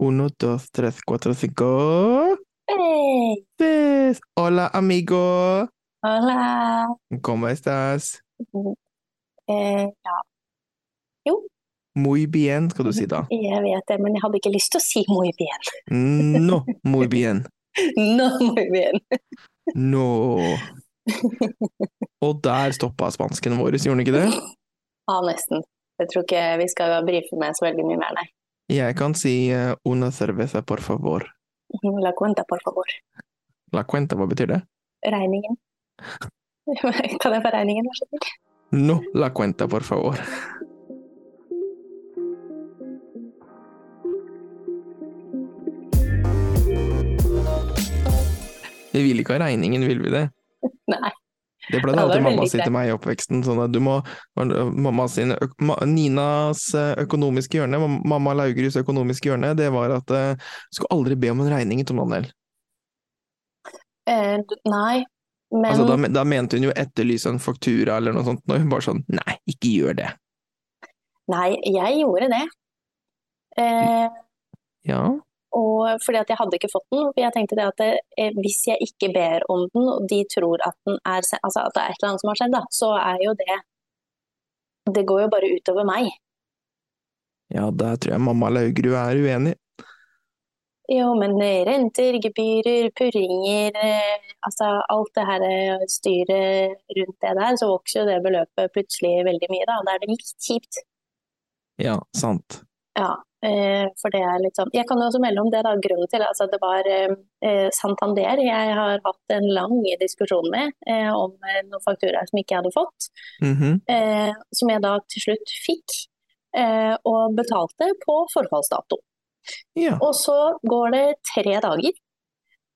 Uno, dos, tres, cuatro, cinco. Hey, Seis. Hola, amigo. hola. ¿Cómo estás? Eh, ja. Jo, Muy bien, skal du si da. jeg vet det, men jeg hadde ikke lyst til å si muy bien. No, muy bien. No, muy bien. No. Og der stoppa spansken vår, gjorde den ikke det? Ja, nesten. Jeg tror ikke vi skal brife med så veldig mye mer, nei. Jeg kan si eh, una cerveza, por favor. La cuenta, por favor. La cuenta, hva betyr det? Regningen. Kan jeg få regningen, vær så snill? No, la cuenta, por favor. Vi vil ikke ha regningen, vil vi det? Nei. Det pleide alltid mamma å si til meg i oppveksten, sånn at du må Mamma sin Ninas økonomiske hjørne, mamma Laugrus økonomiske hjørne, det var at du skulle aldri be om en regning i Tom Daniel. Eh, nei, men Altså, da, da mente hun jo etterlyse en faktura eller noe sånt, og hun bare sånn Nei, ikke gjør det. Nei, jeg gjorde det. Eh, Ja, Og fordi at jeg hadde ikke fått den. For jeg tenkte det at eh, hvis jeg ikke ber om den, og de tror at, den er, altså at det er et eller annet som har skjedd, da, så er jo det Det går jo bare utover meg. ja, der tror jeg mamma Laugrud er uenig. Jo, men renter, gebyrer, purringer, eh, altså alt det her eh, styret rundt det der, så vokser jo det beløpet plutselig veldig mye, da. Da er det litt kjipt. Ja, sant. Ja, for det er litt sånn Jeg kan jo også melde om det, da. Grunnen til altså det var eh, eh, Santander jeg har hatt en lang diskusjon med eh, om eh, noen fakturaer som ikke jeg hadde fått. Mhm. Eh, som jeg da til slutt fikk, eh, og betalte på forfallsdato. Ja. Og så går det tre dager.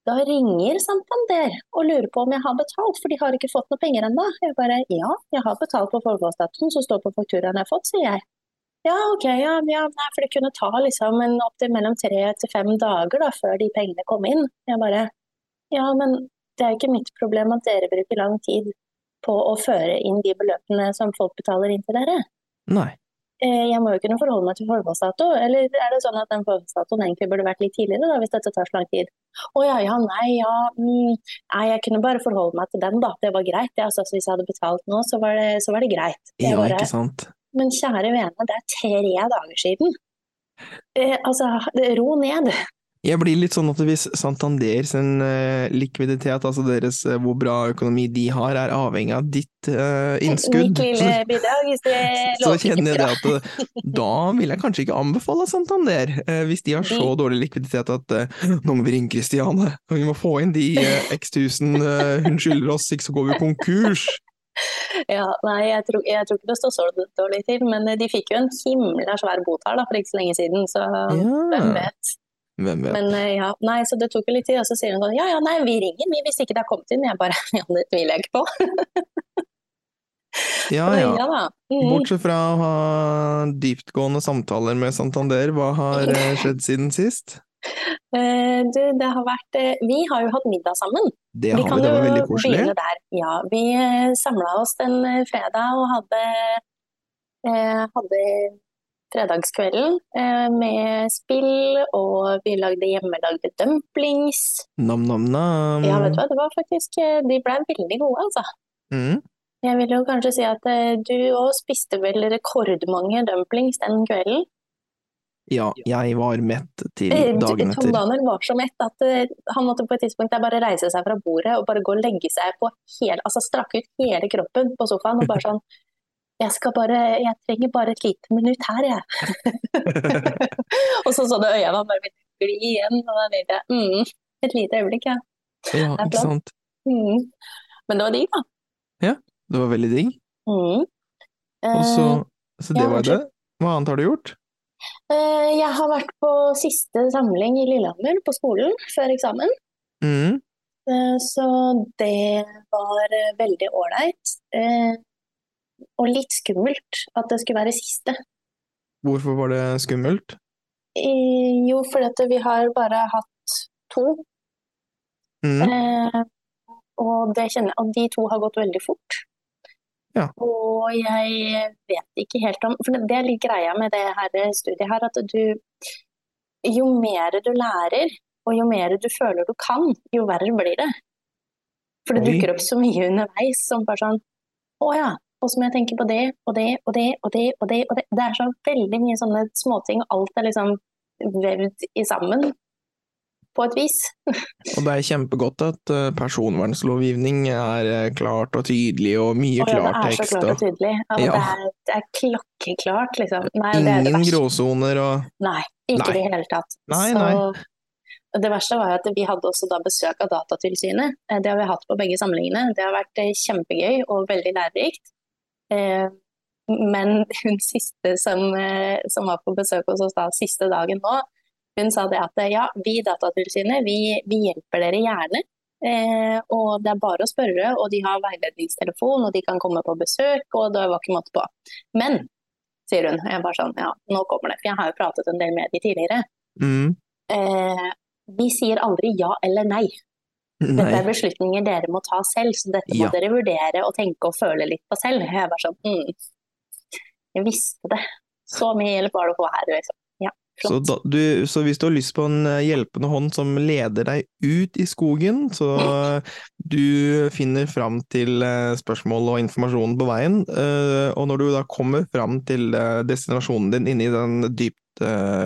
Da ringer Santander og lurer på om jeg har betalt, for de har ikke fått noe penger ennå. Jeg bare ja, jeg har betalt på forfallsdatoen som står på fakturaen jeg har fått, sier jeg. Ja, ok, ja, ja, nei, for det kunne ta liksom en opptil mellom tre til fem dager da, før de pengene kom inn. Jeg bare ja, men det er jo ikke mitt problem at dere bruker lang tid på å føre inn de beløpene som folk betaler inn til dere. Nei. Eh, Jeg må jo kunne forholde meg til forholdsdato, eller er det sånn at den forfallsdatoen egentlig burde vært litt tidligere, da, hvis dette tar så lang tid? Å ja, ja, nei, ja, mm, nei, jeg kunne bare forholde meg til den, da, det var greit. Det, altså, hvis jeg hadde betalt nå, så var det, så var det greit. Det Ja, bare, ikke sant. Men kjære vene, det er tre dager siden. Eh, altså, ro ned. Jeg blir litt sånn at hvis Santander sin eh, likviditet, altså deres eh, hvor bra økonomi de har, er avhengig av ditt eh, innskudd, Mitt lille bidrag, hvis det så kjenner jeg det at da vil jeg kanskje ikke anbefale Santander, eh, hvis de har så dårlig likviditet at eh, nå må vi ringe Kristiane, og vi må få inn de eh, x tusen hun skylder oss, ikke så går vi konkurs. Ja, nei, jeg tror, jeg tror ikke det står så dårlig til, men eh, de fikk jo en himla svær bot her da, for ikke så lenge siden, så hvem vet. hvem vet. Men eh, ja, nei, så det tok jo litt tid, og så sier hun sånn, ja, ja, nei, vi ringer, vi, hvis ikke det har kommet inn. Jeg bare, ja, det tviler jeg ikke på. Ja, ja. ja. Mm. Bortsett fra å ha dyptgående samtaler med Santander, hva har eh, skjedd siden sist? Eh, du, det har vært, eh, vi har jo hatt middag sammen. Det Vi har kan vi, det var veldig koselig. Ja, vi eh, samla oss den fredag og hadde, hadde fredagskvelden med spill, og vi lagde hjemmelagde dumplings. Nam-nam-nam. Ja, vet du hva, det var faktisk, de ble veldig gode, altså. Mm. Jeg vil jo kanskje si at du òg spiste vel rekordmange dumplings den kvelden. Ja, jeg var mett til dagen etter. Tom. Daniel var så mett at eh, han måtte på et tidspunkt bare reise seg fra bordet og bare gå og legge seg på hele, altså strakke ut hele kroppen på sofaen og bare sånn jeg skal bare, jeg trenger bare et lite minutt her, jeg. og så så du øynene bare begynte å gli igjen, og da tenkte jeg mm, et lite øyeblikk, ja. Ja, ikke sant. Mm. Men det var digg, da. Ja, Det var veldig digg. Mm. Og så, Eh, så det ja, var det. Hva annet har du gjort? Eh, jeg har vært på siste samling i Lillehammer på skolen før eksamen. Mm. Eh, Så det var eh, veldig ålreit. Og litt skummelt at det skulle være siste. Hvorfor var det skummelt? Jo, fordi vi har bare hatt to. Mm. Og, det kjenner, og de to har gått veldig fort. Ja. Og jeg vet ikke helt om For det er litt greia med det her studiet her, at du jo mer du lærer, og jo mer du føler du kan, jo verre blir det. For det dukker opp så mye underveis som bare sånn Å ja, og så må jeg tenke på det og det og det og det og det. og Det Det er så veldig mye sånne småting, og alt er liksom vevd i sammen på et vis. Og det er kjempegodt at personvernslovgivning personvernlovgivning er eh, klart og tydelig og mye Og ja, det er så klart og tydelig. Ja, Ja. Det, er, det er klokkeklart, liksom. Nei, det det ingen gråsoner og Nei, ikke i det hele tatt. Nei, så. Det verste var at vi hadde også da besøk av Datatilsynet. Eh, Det har vi hatt på begge samlingene. Det har vært eh, kjempegøy og veldig lærerikt. Eh, Men hun siste som, eh, som var på besøk hos oss da, siste dagen nå, hun sa det at ja, vi i Datatilsynet vi, vi hjelper dere gjerne. Eh, og det er bare å spørre, og de har veiledningstelefon, og de kan komme på besøk, og det var ikke måte på. Men, sier hun, jeg bare sånn, ja, nå kommer det, for jeg har jo pratet en del med de tidligere. mm, Eh, vi sier aldri ja eller nei. Dette er beslutninger dere må ta selv, så dette må Ja. dere vurdere og tenke og føle litt på selv. Jeg bare sånn, mm, jeg visste det. Så mye hjelp var det å få her, liksom. Så, da, du, så hvis du har lyst på en eh, hjelpende hånd som leder deg ut i skogen, så du finner fram til eh, spørsmål og informasjon på veien, eh, og når du da kommer fram til destinasjonen din inne i den dypt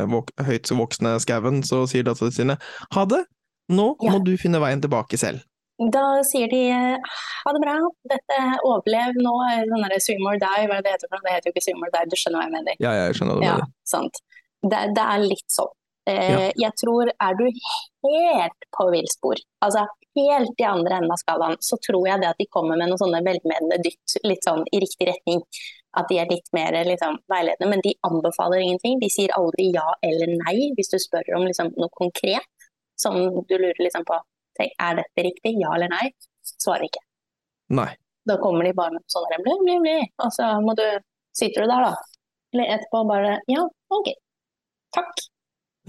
vok høytvoksne skauen, så sier Datatilsynet ha det, nå må du finne veien tilbake selv. Da sier de ha det bra, dette overlev nå, sånn derre swim or die, hva er det det heter for noe? Det heter jo ikke swim or die, du skjønner hva jeg mener. Ja, jeg skjønner hva du mener. Ja. sant. Det, det er litt sånn. Eh, Ja. Jeg tror er du helt på villspor, altså helt i andre enden av skalaen, så tror jeg det at de kommer med noen sånne velmenende dytt litt sånn i riktig retning. At de er litt mer liksom, veiledende, men de anbefaler ingenting. De sier aldri ja eller nei hvis du spør om liksom, noe konkret som du lurer liksom på. Er dette riktig? Ja eller nei? Svarer ikke. Nei. Da kommer de bare med sånn bli, bli, bli. Og så du, sitter du der da. Eller etterpå bare, ja, ok. Takk.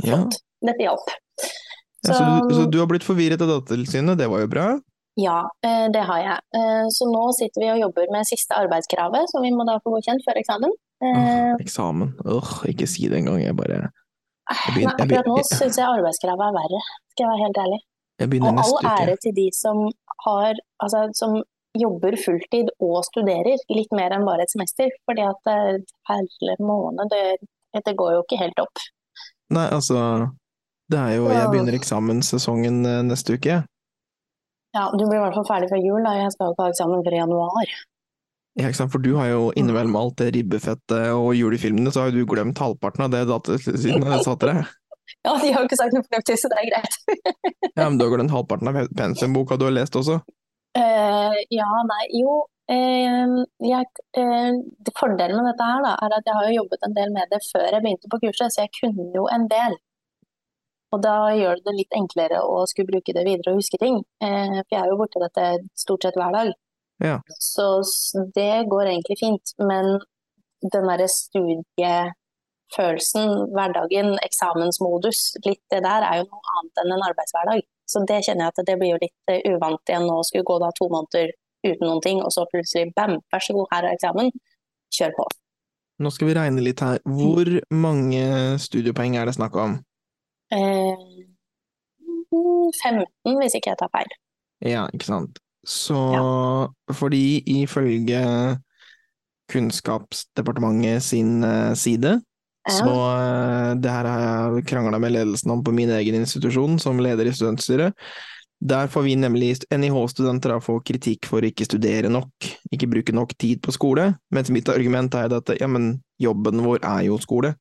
Ja. Flott. Dette hjalp. Ja, så, du, så du har blitt forvirret av Datatilsynet, det var jo bra. Ja, eh, det har jeg. Eh, Så nå sitter vi og jobber med siste arbeidskravet, som vi må da få godkjent før eksamen. Uh, eksamen. Åh, ikke si det engang, jeg bare jeg begynner- Nei, akkurat nå syns jeg arbeidskravet er verre, skal jeg være helt ærlig. Og all ære til de som har, altså som jobber fulltid og studerer, litt mer enn bare et semester. Fordi at herre måned, det, det går jo ikke helt opp. Nei, altså Det er jo Jeg begynner eksamenssesongen eh, neste uke. jeg. Ja, du blir i hvert fall ferdig før jul, da. Jeg skal jo ikke ha eksamen før i januar. Ja, ikke sant? For du har jo innimellom alt det ribbefettet og julefilmene, så har jo du glemt halvparten av det Datatilsynet sa til deg. Ja, de har jo ikke sagt noe fornuftig, så det er greit. Ja, men du har glemt halvparten av pensumboka du har lest også. Uh, ja, nei, jo. Eh, jeg, eh, det- fordelen med dette her da, er at jeg har jo jobbet en del med det før jeg begynte på kurset, så jeg kunne jo en del. Og da gjør det det litt enklere å skulle bruke det videre og huske ting. Eh, for jeg er jo borti dette stort sett hver dag. Ja. Så det går egentlig fint. Men den derre studiefølelsen, hverdagen, eksamensmodus, litt det der er jo noe annet enn en arbeidshverdag. Så det kjenner jeg at det blir jo litt eh, uvant igjen nå å skulle gå da to måneder uten noen ting, og så plutselig bam, vær så god, her er eksamen. Kjør på. Nå skal vi regne litt her. Hvor mange studiepoeng er det snakk om? Eh, 15, hvis ikke jeg tar feil. Ja, ikke sant. Så fordi ifølge Kunnskapsdepartementet sin eh, side, Ja. så eh, det her har jeg krangla med ledelsen om på min egen institusjon som leder i studentstyret. Der får vi nemlig NIH-studenter få kritikk for å ikke studere nok, ikke bruke nok tid på skole, mens mitt argument er at ja, men jobben vår er jo skole.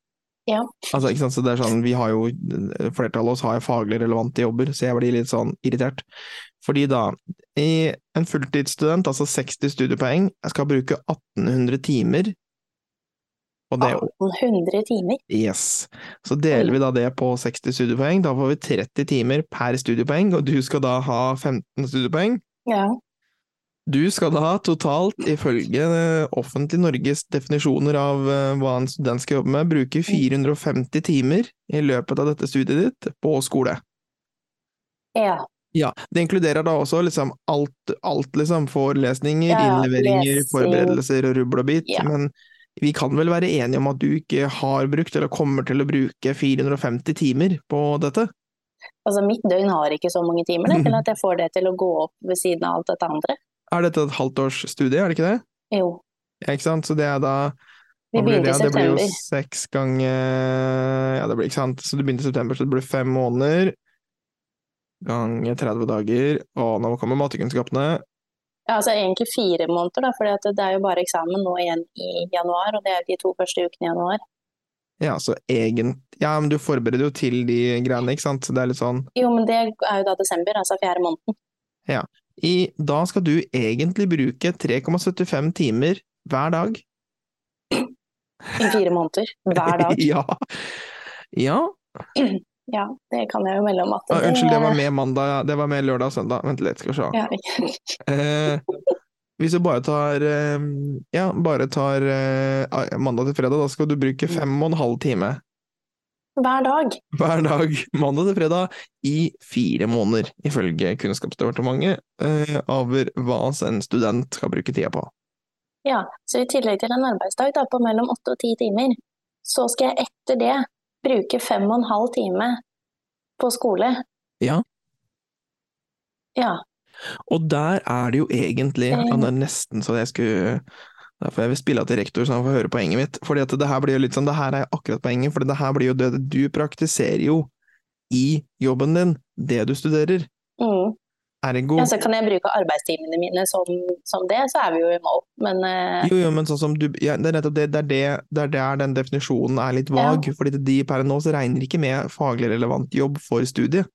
Ja. Altså, ikke sant, så det er sånn, vi har jo, flertallet av oss har faglig relevante jobber, så jeg blir litt sånn irritert. Fordi da, i en fulltidsstudent, altså 60 studiepoeng, jeg skal bruke 1800 timer, 1800 timer. yes. Så deler vi da det på 60 studiepoeng, da får vi 30 timer per studiepoeng, og du skal da ha 15 studiepoeng. Ja. Du skal da totalt, ifølge eh, offentlig Norges definisjoner av eh, hva en student skal jobbe med, bruke 450 timer i løpet av dette studiet ditt på skole. ja. Ja, det inkluderer da også liksom alt, alt liksom, forelesninger, Ja, innleveringer, lesing. forberedelser og rubbel og bit, Ja. men vi kan vel være enige om at du ikke har brukt, eller kommer til å bruke 450 timer på dette? Altså, mitt døgn har ikke så mange timer det, til at jeg får det til å gå opp ved siden av alt dette andre. Er dette et halvt års studie, er det ikke det? Jo. Ja, ikke sant? Så det er da Vi begynte i det? Det blir jo seks ganger Ja, det blir ikke sant. Så du begynte i september, så det blir fem måneder. Ganger 30 dager. Og nå kommer matekunnskapene. Ja, altså egentlig fire måneder, da, for det er jo bare eksamen nå igjen i januar, og det er de to første ukene i januar. Ja, så egentlig Ja, men du forbereder jo til de greiene, ikke sant? Det er litt sånn Jo, men det er jo da desember, altså fjerde måneden. I, Da skal du egentlig bruke 3,75 timer hver dag. I fire måneder. Hver dag. ja. ja. Ja, det kan jeg jo melde om at Ah, unnskyld, det var med mandag, det var med lørdag og søndag. Vent litt, skal vi se. ja, Eh, hvis du bare tar eh, Ja, bare tar eh, mandag til fredag, da skal du bruke fem og en halv time Hver dag. hver dag, mandag til fredag, i fire måneder, ifølge Kunnskapsdepartementet, eh, over hva en student skal bruke tida på. Ja, så i tillegg til en arbeidsdag da, på mellom åtte og ti timer, så skal jeg etter det bruke fem og en halv time på skole. Ja. Ja, Og der er det jo egentlig Eh. ja, Det er nesten så jeg skulle Derfor jeg vil spille til rektor, så han får høre poenget mitt. Fordi at det her blir jo litt sånn, det her er akkurat poenget, for det her blir jo det du praktiserer jo i jobben din, det du studerer. mm. Ergo ja, så kan jeg bruke arbeidstimene mine som, som det, så er vi jo i mål. Men uh... Jo, jo, men sånn som du ja, Det er nettopp det, det er det, det er der den definisjonen er litt vag, fordi de per nå så regner ikke med faglig relevant jobb for studiet.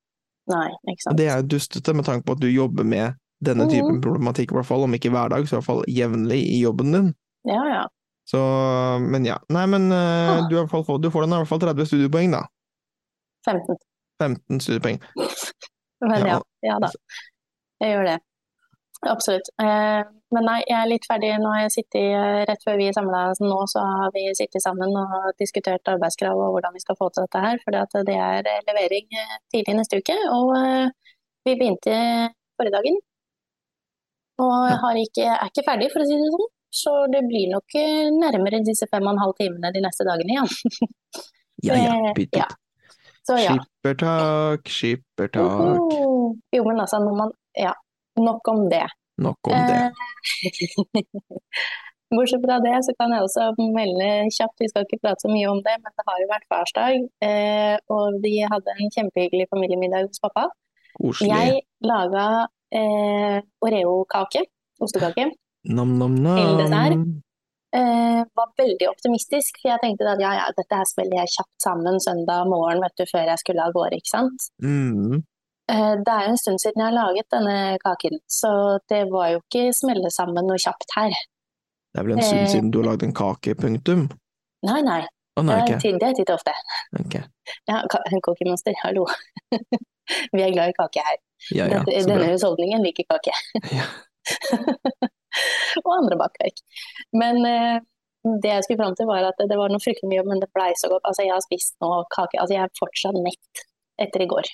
nei, ikke Og sant. det er jo dustete med tanke på at du jobber med denne Mhm. typen problematikk, i hvert fall om ikke hver dag, så i hvert fall jevnlig i jobben din. Ja, ja. Så, men ja. Nei, men uh, Ah. du, fått- du får den i hvert fall 30 studiepoeng, da. 15. 15 studiepoeng. Men Ja. ja, ja da. Jeg gjør det. Absolutt. Eh, men nei, jeg er litt ferdig. Nå har jeg sittet, eh, Rett før vi samla oss nå, så har vi sittet sammen og diskutert arbeidskrav og hvordan vi skal få til dette her. For det er eh, levering tidlig neste uke. Og vi begynte forrige dagen. Og ikke, er ikke ferdig, for å si det sånn. Så det blir nok nærmere disse fem og en halv timene de neste dagene igjen. Ja ja, bytt ja. Så ja. Skippertak, skippertak. Uhu. Jo, men altså, når man Ja, nok om det. Nok om det. Eh, Bortsett fra det, så kan jeg også melde kjapt, vi skal ikke prate så mye om det, men det har jo vært farsdag, eh, og vi hadde en kjempehyggelig familiemiddag hos pappa. Koselig. Jeg laga eh, Oreo-kake, ostekake. Til dessert. Eh, var veldig optimistisk, for jeg tenkte at ja, ja, dette her spiller jeg kjapt sammen søndag morgen vet du, før jeg skulle av gårde, ikke sant. Mm. Eh, Det er en stund siden jeg har laget denne kaken, så det var jo ikke smelle sammen noe kjapt her. Det er vel en stund Eh. siden du har lagd en kake, punktum? Nei, nei, det nei, er ikke? det er titt og ofte. Ok. Ja, Kokemonster, hallo. Vi er glad i kake her. Ja ja, Dette, denne husholdningen liker kake. Ja. og andre bakverk. Men eh, det jeg skulle fram til var at det var noe fryktelig mye men det blei så godt. Altså, jeg har spist nå kake, altså jeg er fortsatt mett etter i går.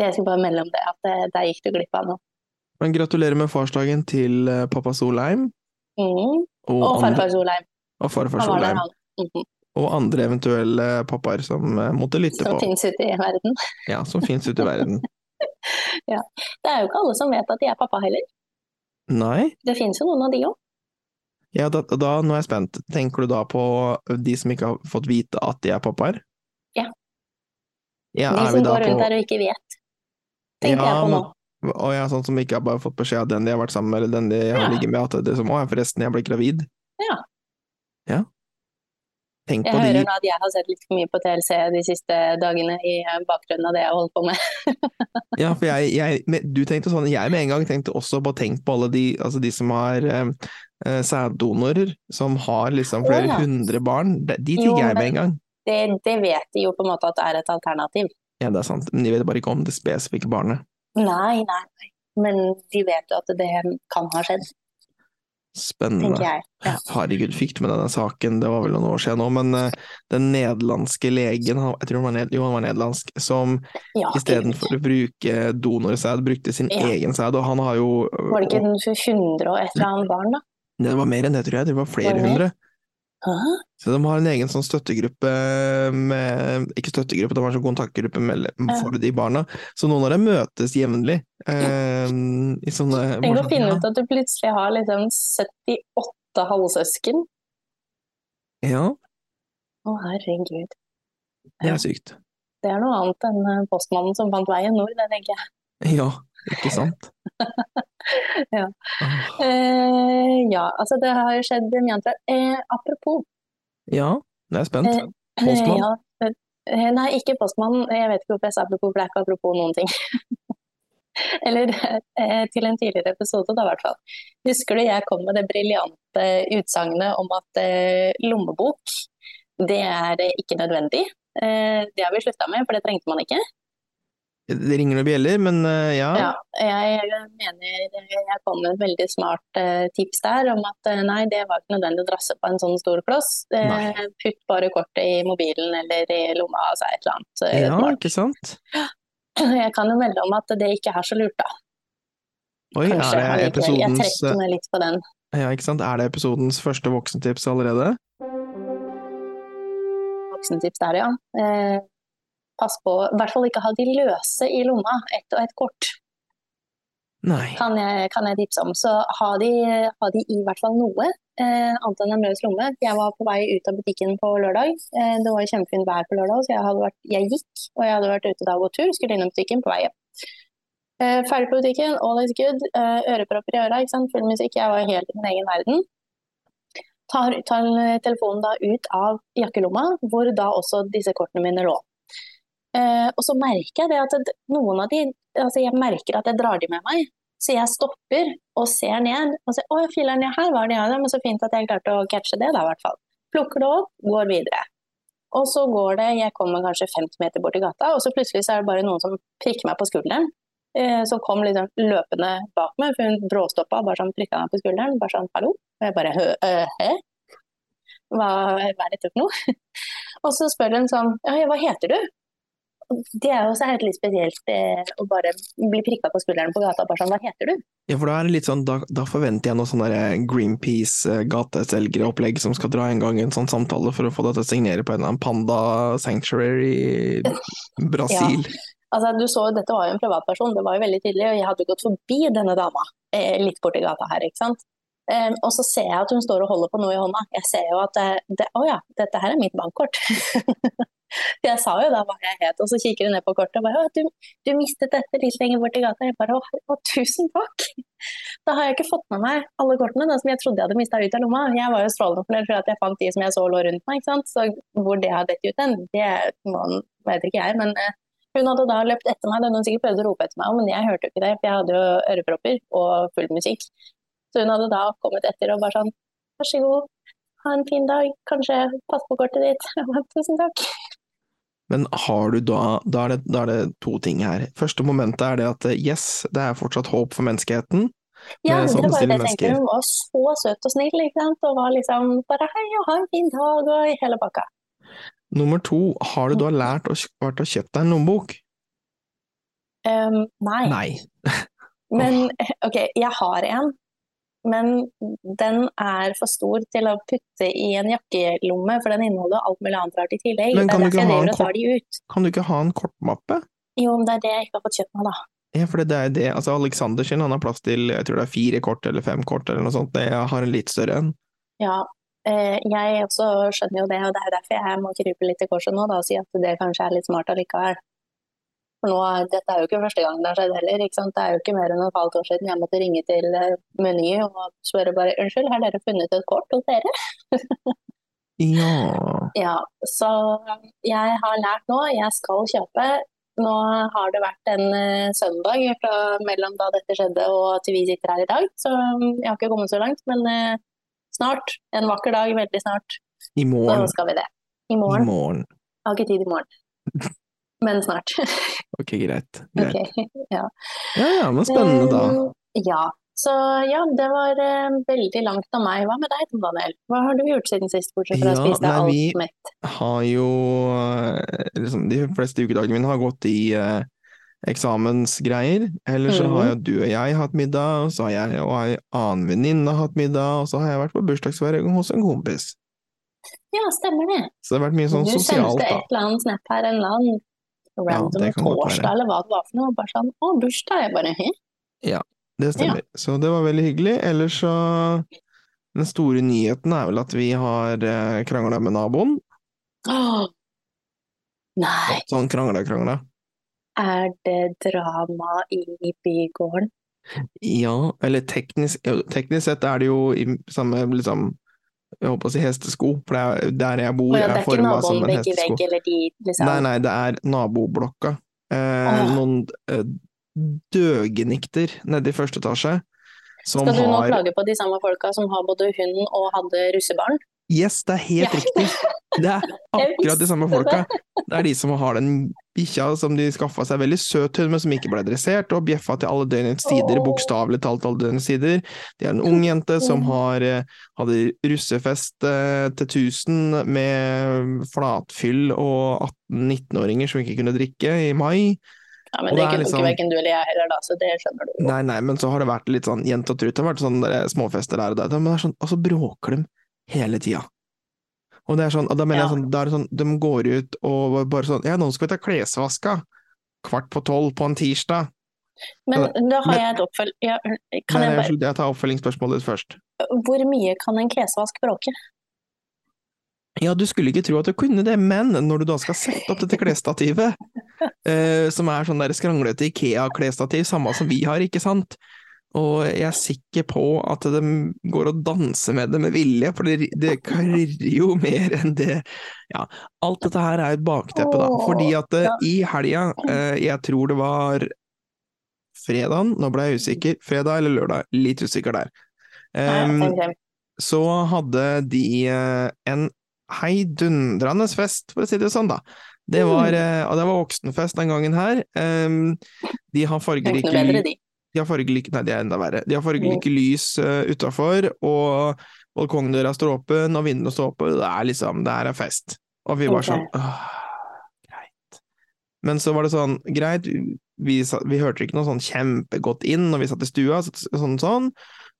Jeg skal bare melde om det, at det, der gikk du glipp av noe. Men gratulerer med farsdagen til eh, pappa Solheim. Mm. Og, Og farfar Solheim. og farfar Solheim. Mm -hmm. Og andre eventuelle pappaer som eh, måtte lytte Som på. finnes ute i verden. Ja, som fins ute i verden. Det er jo ikke alle som vet at de er pappa heller. Nei? Det finnes jo noen av de òg. Ja, da, da, nå er jeg spent. Tenker du da på de som ikke har fått vite at de er pappaer? Ja. Ja, De som går rundt på der og ikke vet. Tenker jeg på nå. men- Og ja, sånn som ikke har bare fått beskjed av den de har vært sammen med, eller den de har Ja. ligget med, at det er som 'Å forresten, jeg ble gravid'. Ja. Ja. Tenk Jeg på hører de nå at jeg har sett litt for mye på TLC de siste dagene i bakgrunnen av det jeg har holdt på med. Ja, for jeg, jeg Du tenkte sånn, jeg med en gang tenkte også på tenk på alle de, altså de som har eh, eh, sæddonorer, som har liksom flere ja. hundre barn. De, de tigger jeg med en gang. Det, det vet de jo på en måte at det er et alternativ. Ja, det er sant, men de vet bare ikke om det spesifikke barnet. Nei, nei, nei. Men de vet jo at det kan ha skjedd, Spennende. jeg. Ja. Herregud, fikk du med deg den saken, det var vel noen år siden nå, men uh, den nederlandske legen, jeg tror han var, ned, jo, han var nederlandsk, som Ja, istedenfor å bruke donorsæd, brukte sin Ja. egen sæd, og han har jo Var det ikke 100 og et eller annet barn, da? Det var mer enn det, tror jeg. Det var flere Var det mer? hundre. Hæ? Så de har en egen sånn støttegruppe med Ikke støttegruppe, de har en sånn kontaktgruppe med, for de barna. Så noen av dem møtes jevnlig. Eh, I sånne Tenk å finne ut at du plutselig har liksom 78 halvsøsken. Ja, Å, herregud. det er sykt. Det er noe annet enn eh, postmannen som fant veien nord, det tenker jeg. Ja, ikke sant? Ja. Eh, ja, altså det har jo skjedd mye annet. Eh, apropos. Ja, jeg er spent. Eh, Postmann? Ja, eh, nei, ikke postmann. Jeg vet ikke hvorfor jeg sa apropos, for det er ikke apropos noen ting. Eller eh, til en tidligere episode, da i hvert fall. Husker du jeg kom med det briljante utsagnet om at eh, lommebok, det er ikke nødvendig. Eh, det har vi slutta med, for det trengte man ikke. Det ringer noen bjeller, men eh, ja. Ja, jeg mener jeg kom med et veldig smart eh, tips der om at eh, nei, det var ikke nødvendig å drasse på en sånn stor kloss. Eh, Nei. putt bare kortet i mobilen eller i lomma, altså et eller annet. eh, Ja, smart. ikke sant? Jeg kan jo melde om at det ikke er så lurt, da. Oi, Kanskje er det episodens... Jeg eh, trekker meg litt på den. Ja, ikke sant? Er det episodens første voksentips allerede? Voksentips der, ja. Eh, pass på, i hvert fall ikke ha de løse i lomma, ett og ett kort. Kan jeg, kan jeg tipse om. Så ha de, ha de i hvert fall noe, eh, annet enn en løs lomme. Jeg var på vei ut av butikken på lørdag. Eh, det var kjempefint vær på lørdag, så jeg, vært, jeg gikk, og jeg hadde vært ute da og gått tur, skulle innom butikken på vei hjem. Eh, ferdig på butikken, all is good. Eh, ørepropper i øra, ikke sant? full musikk. Jeg var helt i min egen verden. Tar, tar telefonen da ut av jakkelomma, hvor da også disse kortene mine lå. Eh, og så merker jeg det at noen av de altså Jeg merker at jeg drar de med meg. Så jeg stopper og ser ned og ser å, filler'n, ja, her var de, ja. Men så fint at jeg klarte å catche det, da, i hvert fall. Plukker det opp, går videre. Og så går det, jeg kommer kanskje 50 meter bort i gata, og så plutselig så er det bare noen som prikker meg på skulderen. Eh, som kom liksom løpende bak meg, for hun bråstoppa bare sånn prikka meg på skulderen. Bare sånn hallo. Og jeg bare hø, hø Hva, hva er dette for noe? og så spør hun sånn ja, hva heter du? Det er jo også helt litt spesielt eh, å bare bli prikka på skulderen på gata. bare sånn, Hva heter du? Ja, for da er det litt sånn, da, da forventer jeg noe sånn der Greenpeace-gateselgeropplegg som skal dra en gang en sånn samtale for å få deg til å signere på en eller annen panda sanctuary i Brasil. ja. Altså, du så, Dette var jo en privatperson, det var jo veldig tydelig. og Jeg hadde gått forbi denne dama eh, litt borti gata her. ikke sant? Eh, og så ser jeg at hun står og holder på noe i hånda. Jeg ser jo at det, Å ja, dette her er mitt bankkort. Jeg sa jo da hva jeg het, og så kikker hun ned på kortet og bare å, du, du mistet dette litt lenger bort i gata. Jeg bare å, tusen takk! Da har jeg ikke fått med meg alle kortene da, som jeg trodde jeg hadde mista ut av lomma. Jeg var jo strålende fornøyd for at jeg fant de som jeg så lå rundt meg. ikke sant? Så hvor det har dett ut hen, det må, vet ikke jeg. men... Eh, hun hadde da løpt etter meg, det hadde hun sikkert prøvd å rope etter meg, men jeg hørte jo ikke det, for jeg hadde jo ørepropper og full musikk. Så hun hadde da kommet etter og bare sånn Vær så god, ha en fin dag, kanskje pass på kortet ditt. Tusen takk. Men har du da, da er, det, da er det to ting her. Første momentet er det at yes, det er fortsatt håp for menneskeheten. Ja, det var det jeg tenkte. Hun var så søt og snill, ikke sant. Og var liksom bare hei og ha en fin dag og i hele pakka. Nummer to, har du da lært å, vært og kjøpt deg en lommebok? Um, nei. Nei. Men ok, jeg har en. Men den er for stor til å putte i en jakkelomme, for den inneholder alt mulig annet rart i tillegg. Men kan du. Kan du ikke ha en kortmappe? Jo, men det er det jeg ikke har fått kjøpt meg, da. Ja, for det er det, altså Alexander sin, han har plass til jeg tror det er fire kort eller fem kort eller noe sånt. Jeg har en litt større en. Ja, eh, jeg også skjønner jo det, og det er derfor jeg må krype litt i korset nå da, og si at det kanskje er litt smart allikevel. For nå, dette er jo ikke første gang det har skjedd heller? Det er jo ikke mer enn et halvt år siden jeg måtte ringe til eh, Meny og spørre bare unnskyld, har dere funnet et kort hos dere? Ja Ja, så jeg har lært nå, jeg skal kjøpe. Nå har det vært en eh, søndag fra mellom da dette skjedde og til vi sitter her i dag, så jeg har ikke kommet så langt, men eh, snart, en vakker dag, veldig snart, I så morgen. skal vi det. I morgen. I morgen. Jeg har ikke tid i morgen. Men snart. Ok, greit. greit. Okay, ja. Ja ja, men spennende da. Uh, Ja. Så ja, det var uh, veldig langt av meg. Hva med deg, Tom Daniel? Hva har du gjort siden sist, bortsett fra å spise deg alt alt vi- mett? Har jo eh, liksom, De fleste ukedagene mine har gått i uh, eksamensgreier. Eller så har jo du og jeg hatt middag, og så har jeg og ei annen venninne hatt middag, og så har jeg vært på bursdagsfeiring hos en kompis. Ja, stemmer det. Så det har vært mye sånn du sosialt, sendte et eller annet snap her, en eller annen random være. torsdag, eller hva det var for noe. Bare sånn 'Å, bursdag'. Jeg bare Hæ? Det stemmer. Så det var veldig hyggelig. Ellers så Den store nyheten er vel at vi har eh, krangla med naboen. Åh. Nei, Sånn krangla-krangla. er det drama i bygården? Ja, eller teknisk, teknisk sett er det jo i samme liksom Jeg håper å si hestesko, for det er der jeg bor. Å ja, er det er ikke formet som en vegg i hestesko. vegg, eller de liksom Nei, nei, det er naboblokka. Eh, Åh. noen eh, døgenikter nede i første etasje som Skal du nå har klage på de samme folka som har både hund og hadde russebarn? Yes, det er helt Ja. riktig! Det er akkurat de samme folka. Det er de som har den bikkja som de skaffa seg, veldig søt hund, men som ikke ble dressert, og bjeffa til alle døgnets tider, bokstavelig talt alle døgnets tider. Det er en ung jente som har, eh, hadde russefest eh, til 1000 med flatfyll og 18-19-åringer som ikke kunne drikke i mai. Ja, men Og det det er kunne liksom- ikke verken du eller jeg heller, da, så det skjønner du jo. Nei, nei, men så har det vært litt sånn jent og trutt. Det har vært sånn småfester der og der, men det er sånn, og så bråker de hele tida. Og det er sånn, og da mener Ja. jeg sånn, er sånn, de går ut og bare sånn Ja, nå skal vi ta klesvaska! Kvart på tolv på en tirsdag. Men da har Men- jeg et oppfølg... Ja, kan Nei, jeg bare jeg tar oppfølgingsspørsmålet ditt først. Hvor mye kan en klesvask bråke? Ja, du skulle ikke tro at du kunne det, men når du da skal sette opp dette klesstativet, eh, som er sånn der skranglete Ikea-klesstativ, samme som vi har, ikke sant, og jeg er sikker på at de går og danser med det med vilje, for det, det karrer jo mer enn det Ja, alt dette her er et bakteppe, da, fordi at eh, i helga, eh, jeg tror det var fredagen, nå ble jeg usikker, fredag eller lørdag, litt usikker der. Um, så hadde de eh, en heidundrende fest, for å si det sånn, da. Det var, Mm. og det var voksenfest den gangen her. Um, de har er fargerike de. de har fargelike nei, det er enda verre. De har fargerike lys uh, utafor, og balkongdøra står åpen, og vinduene står åpne. Det er liksom, det her er fest. Og vi Ok. sånn åh, greit. Men så var det sånn, greit, vi, vi hørte ikke noe sånn kjempegodt inn når vi satt i stua, sånn sånn.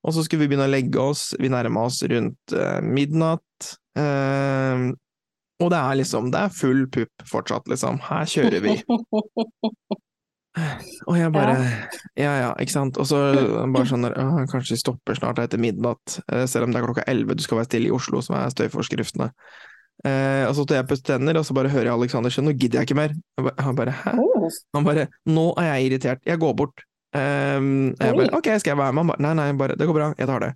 Og så skulle vi begynne å legge oss, vi nærma oss rundt uh, midnatt. Uh, og det er liksom, det er full pupp fortsatt, liksom. Her kjører vi. Og jeg bare Ja ja, ikke sant. Og så bare sånn der Kanskje stopper snart etter midnatt, eh, selv om det er klokka elleve, du skal være stille i Oslo, som er støyforskriftene. Eh, og så tar jeg pusse tenner, og så bare hører jeg Alexander si 'nå gidder jeg ikke mer'. Han bare 'hæ'? Oh, Han bare 'nå er jeg irritert, jeg går bort'. Eh, jeg bare 'ok, skal jeg være med?' Han bare 'nei, nei, bare, det går bra, jeg tar det'.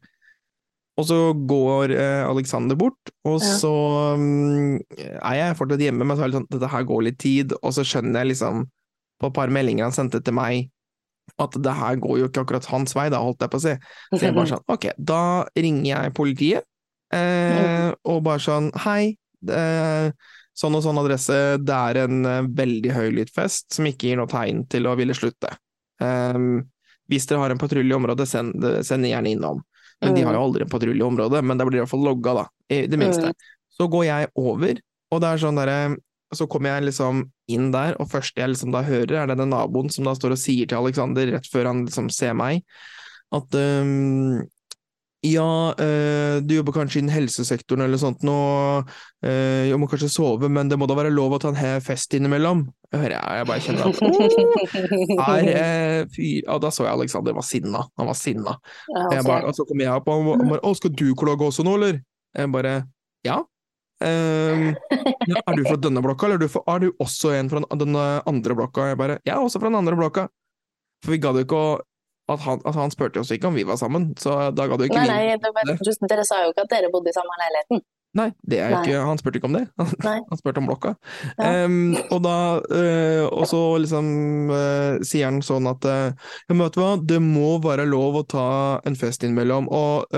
Og så går eh, Alexander bort, og Ja. så um, er jeg fortsatt hjemme, men så er det sånn, dette her går litt tid, og så skjønner jeg liksom, på et par meldinger han sendte til meg, at det her går jo ikke akkurat hans vei, da, holdt jeg på å si. Så jeg bare sånn, ok, da ringer jeg politiet, eh, og bare sånn, hei, det, sånn og sånn adresse, det er en eh, veldig høylytt fest som ikke gir noe tegn til å ville slutte. Um, hvis dere har en patrulje i området, send, send gjerne innom. Men de har jo aldri en patrulje i området, men det blir i hvert fall logga, da, i det minste. Mm. Så går jeg over, og det er sånn derre så kommer jeg liksom inn der, og første jeg liksom da hører, er denne naboen som da står og sier til Alexander rett før han liksom ser meg, at um, ja, øh, du jobber kanskje innen helsesektoren eller sånt nå, øh, jeg må kanskje sove, men det må da være lov å ta en fest innimellom? Jeg hører, jeg, jeg bare kjenner at oh, er, eh, fyr, og da så jeg Alexander var sinna, han var sinna. Ja, bare, og så kommer jeg opp, og han bare 'Å, skal du klage også nå, eller?' Jeg bare 'Ja'. Ja, 'Er du fra denne blokka, eller er du, for, er du også en fra den andre blokka?' Jeg bare 'Jeg er også fra den andre blokka'. For vi gadd jo ikke å at han, at han spurte oss ikke om vi var sammen, så da gadd jo ikke Nei, nei, det var, dere sa jo ikke at dere bodde i samme leiligheten. Nei, ikke, han spurte ikke om det. Han, han spurte om blokka. Ja. Em, og da uh, Og så liksom uh, sier han sånn at uh, Ja, men vet du hva, det må være lov å ta en fest innimellom, og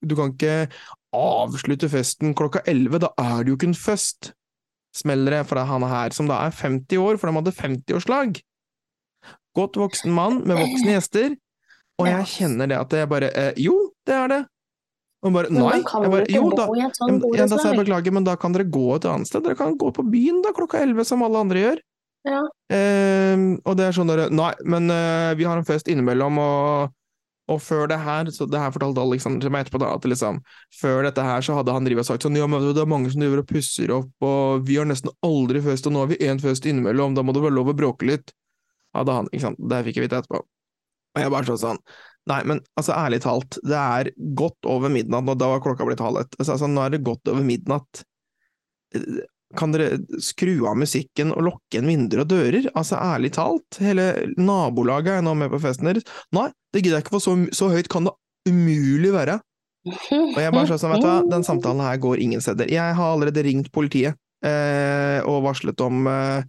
du kan ikke avslutte festen klokka elleve, da er det jo ikke en fest. Smeller det fra han her, som da er 50 år, for de hadde 50-årslag. Godt voksen mann med voksne gjester, og jeg kjenner det at jeg bare eh, Jo, det er det. Og bare Nei. Jeg bare, jo, da, jeg, da sa jeg beklager, men da kan dere gå et annet sted. Dere kan gå på byen da klokka elleve, som alle andre gjør. Ja. Eh, og det er sånn dere Nei, men eh, vi har en fest innimellom, og, og før det her Så det her fortalte Alexander meg etterpå, da, at liksom Før dette her så hadde han drivet og sagt sånn Ja, men det er mange som driver og pusser opp, og vi har nesten aldri fest, og nå har vi én fest innimellom, da må det være lov å bråke litt. Hadde han, ikke sant. Det fikk jeg vite etterpå. Og jeg bare sånn sånn Nei, men altså, ærlig talt, det er godt over midnatt, og da var klokka blitt halv ett. Altså, altså, nå er det godt over midnatt. Kan dere skru av musikken og lukke igjen vinduer og dører? Altså, ærlig talt, hele nabolaget er nå med på festen deres. Nei, det gidder jeg ikke, for så, så høyt kan det umulig være. Og jeg bare sånn, vet du hva, den samtalen her går ingen steder. Jeg har allerede ringt politiet eh, og varslet om eh,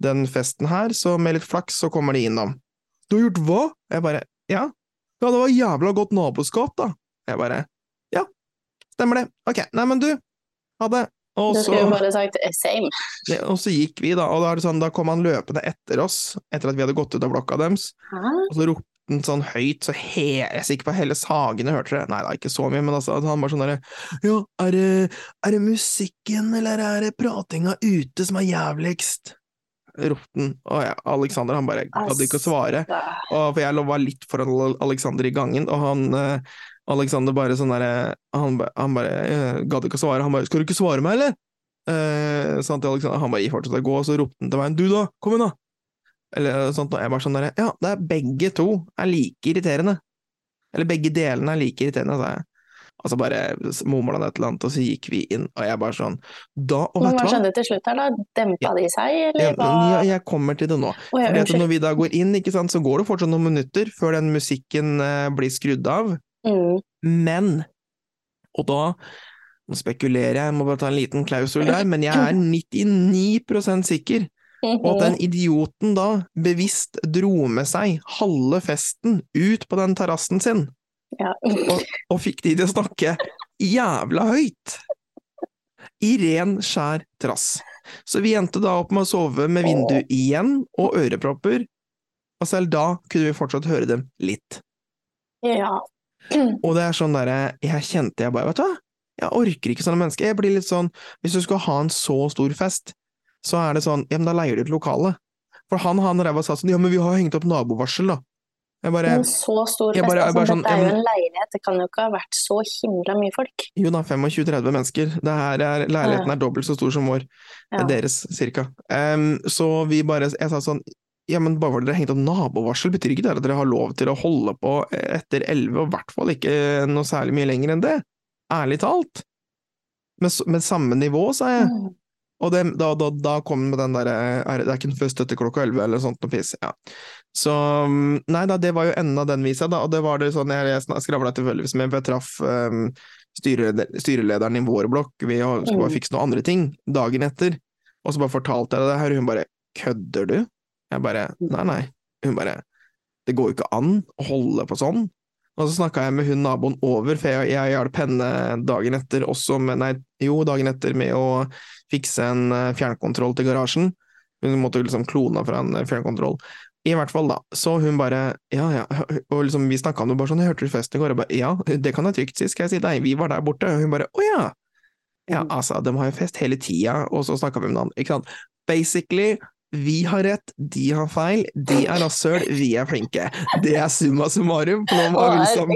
den festen her, så med litt flaks så kommer de innom. Du har gjort hva? Jeg bare, ja. Ja, det var jævla godt naboskap, da. Jeg bare, ja, stemmer det. Ok, nei, men du, ha det. Og så, sagt eh, og så gikk vi, da, og da, er det sånn, da kom han løpende etter oss, etter at vi hadde gått ut av blokka deres, Hæ? og så ropte han sånn høyt, så he jeg er sikker på hele Sagene hørte det. Nei da, ikke så mye, men altså, han bare sånn derre Ja, er det, er det musikken, eller er det pratinga ute som er jævligst? ropte han, og ja, Alexander han bare gadd ikke å svare. Og for jeg var litt foran Alexander i gangen, og han eh, Alexander bare sånn derre Han, han bare eh, gadd ikke å svare. Han bare 'Skal du ikke svare meg, eller?' Eh, sånn til Alexander, Han bare fortsatte å gå, og så ropte han til meg 'Du, da! Kom igjen, da!' Eller sånt, og jeg bare sånn derre Ja, det er begge to er like irriterende. Eller begge delene er like irriterende, sa jeg. Og så bare mumla han et eller annet, og så gikk vi inn, og jeg bare sånn Da, og Men hva skjedde til slutt her, da? Dempa de seg, eller hva? Ja, jeg kommer til det nå. Oh, ja, når vi da går inn, sant, så går det fortsatt noen minutter før den musikken eh, blir skrudd av, Mm. men Og da nå spekulerer jeg, jeg må bare ta en liten klausul der, men jeg er 99% sikker på at den idioten da bevisst dro med seg halve festen ut på den terrassen sin, Ja. og, og fikk de til å snakke jævla høyt. I ren, skjær trass. Så vi endte da opp med å sove med vindu igjen og ørepropper, og selv da kunne vi fortsatt høre dem litt. ja. Og det er sånn derre Jeg kjente jeg bare, vet du hva, jeg orker ikke sånne mennesker. Jeg blir litt sånn Hvis du skal ha en så stor fest, så er det sånn Ja, men da leier du et lokale. For han han ræva sa sånn Ja, men vi har hengt opp nabovarsel, da. Jeg bare en så stor fest, bare- altså, sånn, dette er jo en leilighet, det kan jo ikke ha vært så himla mye folk. Jo da, 25-30 mennesker. Det her er, leiligheten er dobbelt så stor som vår. Ja. Deres, cirka. Um, så vi bare Jeg sa sånn Ja, men bare fordi dere har hengt opp nabovarsel, betyr ikke det at dere har lov til å holde på etter 11, og i hvert fall ikke noe særlig mye lenger enn det. Ærlig talt. Med, med samme nivå, sa jeg. Mm. Og det, da, da, da kom den med den derre er- Det er ikke en først etter klokka 11, eller sånt noe piss. Ja. Så mm, Nei da, det var jo enden av den visa, da, og det var det sånn jeg, jeg skravla tilfeldigvis med, for jeg traff um, styreleder, styrelederen i vår blokk, vi skulle bare Mm. fikse noen andre ting dagen etter, og så bare fortalte jeg det her, og hun bare 'kødder du?' Jeg bare 'nei, nei'. Hun bare 'det går jo ikke an å holde på sånn'. Og så snakka jeg med hun naboen over, for jeg, jeg hjalp henne dagen etter også med Nei, jo, dagen etter med å fikse en eh, fjernkontroll til garasjen. Hun måtte jo liksom klone fra en eh, fjernkontroll. I hvert fall, da. Så hun bare Ja, ja. Og liksom vi snakka om det bare sånn, jeg hørte du festen i går? Jeg bare ja, det kan jeg trygt si, skal jeg si deg, vi var der borte. Og hun bare å ja. Ja, Mm. altså, de har jo fest hele tida, og så snakka vi med hverandre, ikke sant. Basically, vi har rett, de har feil, de er rasshøl, vi er flinke. Det er summa summarum. Nå, har vi liksom,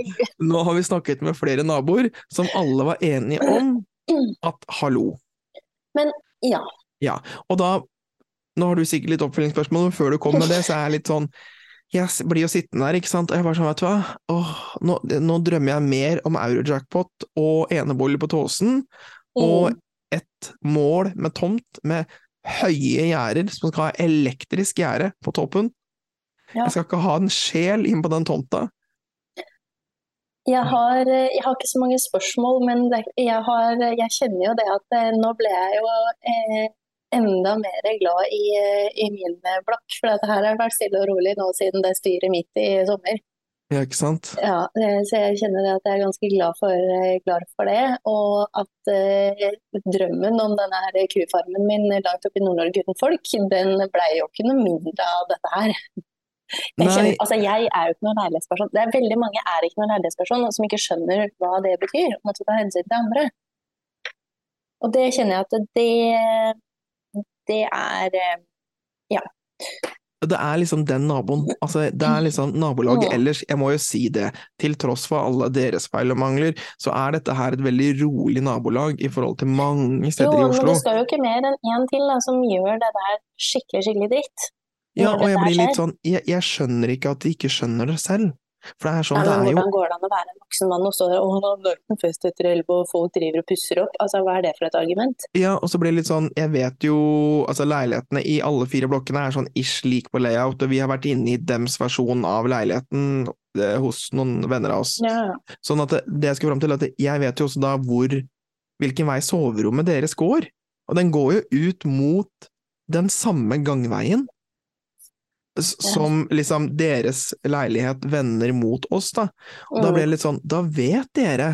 nå har vi snakket med flere naboer som alle var enige om at hallo. Men Ja. Og da, nå har du sikkert litt oppfølgingsspørsmål, men før du kom med det, så er jeg litt sånn Jeg blir jo sittende der, ikke sant, og jeg bare sånn, vet du hva, Åh, nå, nå drømmer jeg mer om eurojackpot og enebolig på Tåsen, og Mm. et mål med tomt med høye gjerder som skal ha elektrisk gjerde på toppen. Ja. Jeg skal ikke ha en sjel inn på den tomta. Jeg har, jeg har ikke så mange spørsmål, men det, jeg, har, jeg kjenner jo det at eh, nå ble jeg jo eh, enda mer glad i, eh, i min blokk. For dette her har vært stille og rolig nå siden det styret midt i sommer. Ja, ikke sant? Ja, eh, så jeg kjenner at jeg er ganske glad for, eh, glad for det. Og at eh, drømmen om denne her kufarmen min langt oppe i Nord-Norge uten folk, den ble jo ikke noe mindre av dette her. Jeg, kjenner, altså jeg er jo ikke noen leilighetsperson. Det er veldig mange er ikke noen leilighetsperson som ikke skjønner hva det betyr. om at du tar hensyn til andre. Og det kjenner jeg at det, det er eh, Ja. Det er liksom den naboen. Altså, det er liksom nabolaget ellers, jeg må jo si det, til tross for alle deres feil og mangler, så er dette her et veldig rolig nabolag i forhold til mange Jo, steder i men det skal jo ikke mer enn én til da, som gjør det der skikkelig, skikkelig dritt. Ja, og jeg blir litt sånn, jeg, jeg skjønner ikke at de ikke skjønner det selv. For det er sånn, ja, det er jo hvordan går det an å være en voksen mann og stå der og han har vært på fest etter elleve og folk driver og pusser opp? Altså, hva er det for et argument? Ja, og så blir det litt sånn, jeg vet jo, altså leilighetene i alle fire blokkene er sånn ish lik på layout, og vi har vært inne i dems versjon av leiligheten eh, hos noen venner av oss. Ja. Sånn at det, det jeg skal fram til, er at jeg vet jo også da hvor, hvilken vei soverommet deres går. Og den går jo ut mot den samme gangveien. Som liksom deres leilighet vender mot oss, da. Og da ble det litt sånn, da vet dere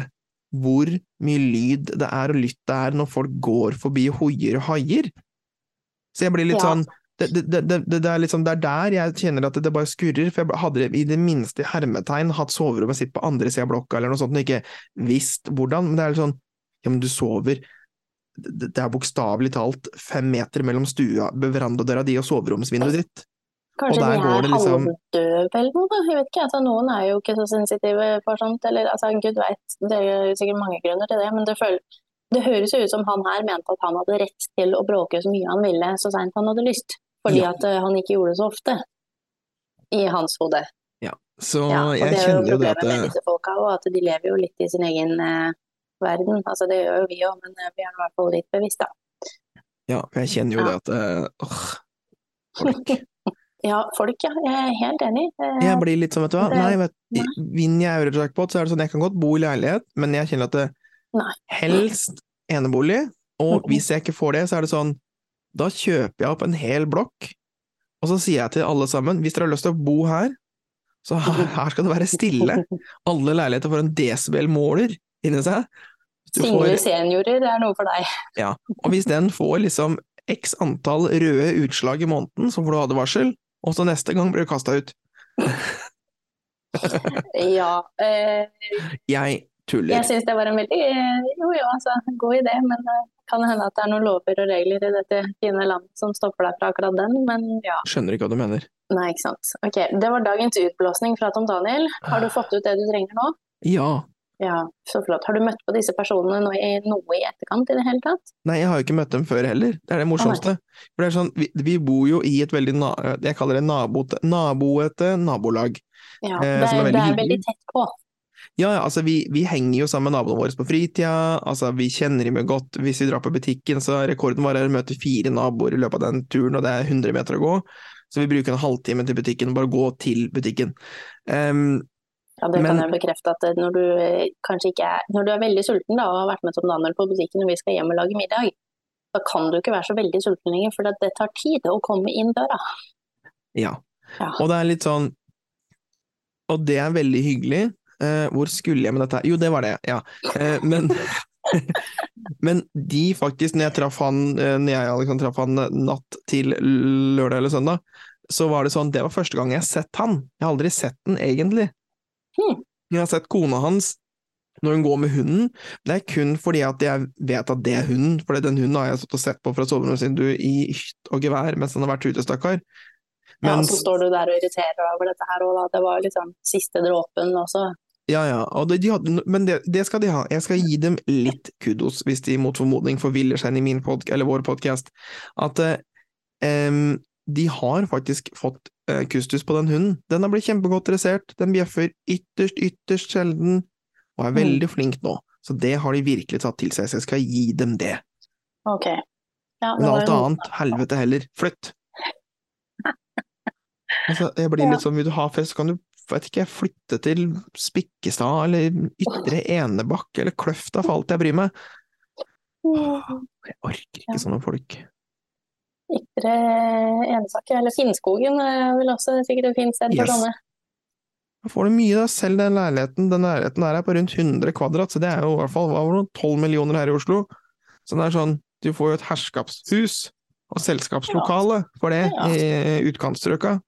hvor mye lyd det er og lytt det er når folk går forbi hoier og haier. Så jeg blir litt Ja. sånn det, det, det, det, er liksom, det er der jeg kjenner at det, bare skurrer, for jeg hadde i det minste hermetegn hatt soverommet sitt på andre sida av blokka eller noe sånt, og ikke visst hvordan, men det er litt sånn ja, men du sover det er bokstavelig talt fem meter mellom stua, verandadøra di og soveromsvinduet ditt. Kanskje de er det liksom- halvdøve eller noe, da. Jeg vet ikke. Altså, noen er jo ikke så sensitive for sånt. Eller altså, gud veit. Det er jo sikkert mange grunner til det. Men det, føl det høres jo ut som han her mente at han hadde rett til å bråke så mye han ville så seint han hadde lyst. Fordi Ja. at eh, han ikke gjorde det så ofte. I hans hode. Så Ja, jeg det er jo er jo problemet med det, disse folka òg, at de lever jo litt i sin egen eh, verden. Altså det gjør jo vi òg, men eh, vi er i hvert fall litt bevisst, da. ja, jeg kjenner jo Ja. det at eh, åh, folk Ja, folk, ja. Jeg er helt enig. Eh, Jeg blir litt sånn, vet du hva, Det- nei, vet, nei. vinner jeg eurojackpot, så er det sånn, jeg kan godt bo i leilighet, men jeg kjenner at det Nei. helst enebolig, og hvis jeg ikke får det, så er det sånn, da kjøper jeg opp en hel blokk, og så sier jeg til alle sammen, hvis dere har lyst til å bo her, så her, her skal det være stille. Alle leiligheter får en decibel-måler inni seg. Single seniorer, seniorer er noe for deg. Ja, og hvis den får liksom x antall røde utslag i måneden, så får du advarsel, og så neste gang blir du kastet ut. Ja. Eh, Jeg tuller. jeg syns det var en veldig eh, Jo jo, altså, god idé, men det kan hende at det er noen lover og regler i dette fine landet som stopper deg fra akkurat den, men ja. Skjønner ikke hva du mener. Nei, ikke sant. Ok, det var dagens utblåsning fra Tom Daniel. Har du fått ut det du trenger nå? Ja. Ja, så flott. Har du møtt på disse personene nå i noe i etterkant i det hele tatt? Nei, jeg har jo ikke møtt dem før heller. Det er det morsomste. For det er sånn, vi, vi bor jo i et veldig na Jeg kaller det naboete, naboete nabolag. Ja, Eh, det, som er er, veldig det er veldig tett på. Ja, ja, altså vi, vi henger jo sammen med naboene våre på fritida, altså vi kjenner dem jo godt. Hvis vi drar på butikken, så er rekorden vår å møte fire naboer i løpet av den turen, og det er 100 meter å gå. Så vi bruker en halvtime til butikken, bare gå til butikken. Ehm, Ja, det Men- kan jeg bekrefte at når du eh, kanskje ikke er Når du er veldig sulten da, og har vært med Tom Daniel på butikken og vi skal hjem og lage middag, da kan du ikke være så veldig sulten lenger, for det tar tid å komme inn døra. ja. Ja. Og det er litt sånn Og det er veldig hyggelig. Eh, hvor skulle jeg med dette? Jo, det var det, ja. Eh, men Men de faktisk, når jeg traff han eh, Når jeg Alexander, traff han eh, natt til lørdag eller søndag, så var det sånn Det var første gang jeg har sett han. Jeg har aldri sett den, egentlig. Hmm. Jeg har sett kona hans når hun går med hunden. Det er kun fordi at jeg vet at det er hunden, for den hunden har jeg stått og sett på fra soverommet sitt i hytt og gevær mens han har vært ute, stakkar. Ja, så står du der og irriterer deg over dette her, òg, da, det var liksom siste dråpen også. Ja, ja, og det, de hadde, men det, det skal de ha. Jeg skal gi dem litt kudos, hvis de mot formodning forviller seg inn i eller vår podkast, at eh, de har faktisk fått kustus på den hunden. Den har blitt kjempegodt dressert, den bjeffer ytterst, ytterst sjelden, og er Mm. veldig flink nå. Så det har de virkelig tatt til seg, så jeg skal gi dem det. Ok. Ja, Men alt annet, helvete heller, flytt! Altså, jeg blir litt sånn, vil du ha fest, så kan du vet ikke, flytte til Spikkestad eller Ytre Enebakk eller Kløfta for alt jeg bryr meg. Mm. Jeg orker ikke sånne folk. Ytre Enesaker, eller Finnskogen er vel også sikkert et fint sted for Yes. sånne. Da får du mye, da. Selv den leiligheten. Den leiligheten der er på rundt 100 kvadrat, så det er jo i hvert fall hva var det, 12 millioner her i Oslo. Så det er sånn, du får jo et herskapshus og selskapslokale for det Ja. i utkantstrøka.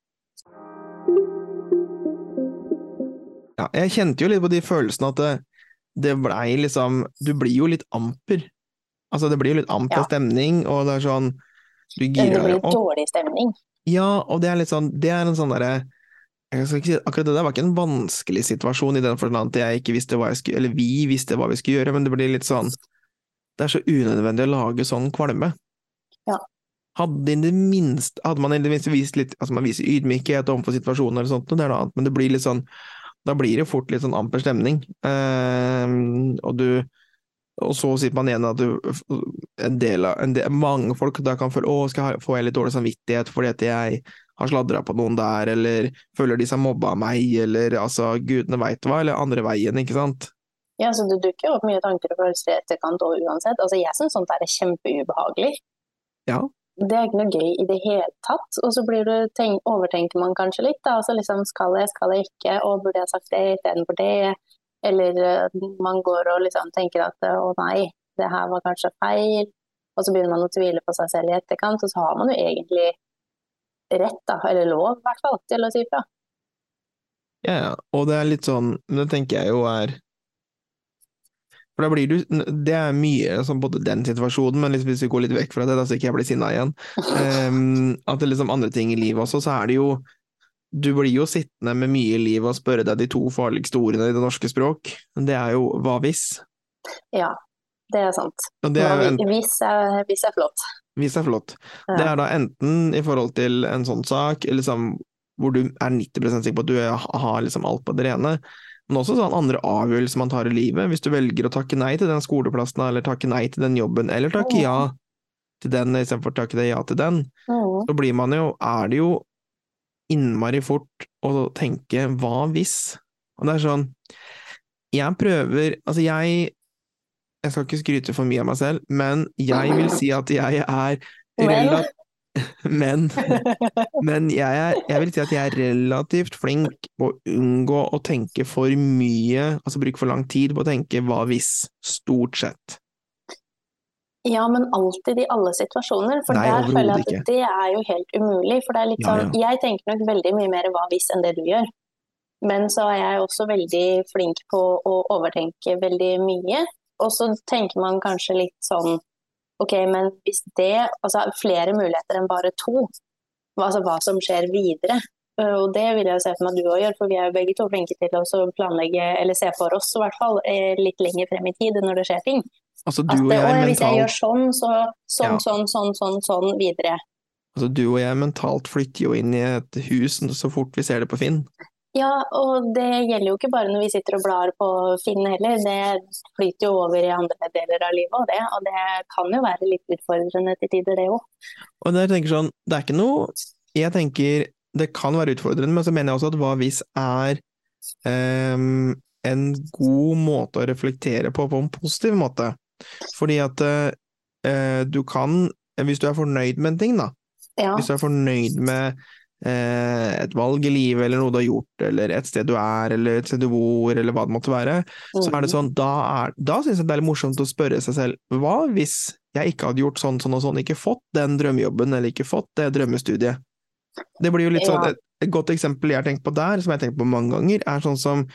Ja, jeg kjente jo litt på de følelsene at det, det blei liksom Du blir jo litt amper. Altså, det blir jo litt amper Ja. stemning, og det er sånn Du Det girer blir deg opp. dårlig stemning. Ja, og det er litt sånn Det er en sånn derre si, Akkurat det der var ikke en vanskelig situasjon, i den forstand at jeg ikke visste hva jeg skulle Eller vi visste hva vi skulle gjøre, men det blir litt sånn Det er så unødvendig å lage sånn kvalme. Ja. Hadde, i det minste, hadde man i det minste vist litt Altså, man viser ydmykhet overfor situasjonen eller sånt, og det er noe annet, men det blir litt sånn Da blir det fort litt sånn amper stemning. Ehm, og du og så sitter man igjen at du, en del av, en del, mange folk da kan føle å, skal jeg, får jeg litt dårlig samvittighet fordi at jeg har sladra på noen der, eller føler de som mobba meg, eller altså gudene veit hva, eller andre veien, ikke sant? Ja, så Det dukker opp mye tanker og følelser i etterkant òg uansett. Altså, Jeg syns sånt er kjempeubehagelig. Ja. Det er ikke noe gøy i det hele tatt. Og så blir du overtenker man kanskje litt. da, altså liksom Skal jeg, skal jeg ikke, og burde jeg sagt det istedenfor det? Eller uh, man går og liksom tenker at å nei, det her var kanskje feil. Og så begynner man å tvile på seg selv i etterkant, og så har man jo egentlig rett, da, eller lov i hvert fall, til å si fra. Ja, ja, og det er litt sånn, det tenker jeg jo er For da blir du Det er mye sånn både den situasjonen, men liksom hvis vi går litt vekk fra det, da så ikke jeg blir sinna igjen, um, at det liksom andre ting i livet også, så er det jo Du blir jo sittende med mye i livet og spørre deg de to farligste ordene i det norske språk. Det er jo hva hvis? Ja, det er sant. Det er en, Hvis er, hvis er flott. hvis er flott. Ja. Det er da enten i forhold til en sånn sak, liksom, hvor du er 90 sikker på at du har liksom alt på det rene, men også sånn andre avgjørelser man tar i livet. Hvis du velger å takke nei til den skoleplassen, eller takke nei til den jobben, eller takke ja til den istedenfor å takke ja til den, Mm. så blir man jo, er det jo innmari fort å tenke hva hvis? Og det er sånn Jeg prøver Altså, jeg Jeg skal ikke skryte for mye av meg selv, men jeg vil si at jeg er Men? men, men jeg, er, jeg vil si at jeg er relativt flink på å unngå å tenke for mye, altså bruke for lang tid på å tenke hva hvis, stort sett. Ja, men alltid i alle situasjoner. For Nei, der føler jeg at ikke. det er jo helt umulig. For det er litt Ja, sånn, jeg tenker nok veldig mye mer hva hvis enn det du gjør. Men så er jeg også veldig flink på å overtenke veldig mye. Og så tenker man kanskje litt sånn Ok, men hvis det Altså flere muligheter enn bare to. Altså hva som skjer videre. Uh, Og det vil jeg se for meg at du òg gjør, for vi er jo begge to flinke til å planlegge, eller se for oss i hvert fall, eh, litt lenger frem i tid når det skjer ting. Altså, du og jeg mentalt hvis jeg gjør sånn, så sånn, sånn, sånn, sånn, sånn videre. altså, du og jeg mentalt flytter jo inn i et hus så fort vi ser det på Finn. Ja, og det gjelder jo ikke bare når vi sitter og blar på Finn heller. Det flyter jo over i andre deler av livet, og det, og det kan jo være litt utfordrende til tider, det òg. Og der tenker sånn, det er ikke noe Jeg tenker det kan være utfordrende, men så mener jeg også at hva hvis er um, en god måte å reflektere på, på en positiv måte. Fordi at eh, du kan, hvis du er fornøyd med en ting, da, Ja. hvis du er fornøyd med eh, et valg i livet, eller noe du har gjort, eller et sted du er, eller et sted du bor, eller hva det måtte være, så er det Mm. sånn, da, er, da synes jeg det er litt morsomt å spørre seg selv, hva hvis jeg ikke hadde gjort sånn, sånn og sånn, ikke fått den drømmejobben, eller ikke fått det drømmestudiet? Det blir jo litt sånn, Ja. et, et godt eksempel jeg har tenkt på der, som jeg har tenkt på mange ganger, er sånn som,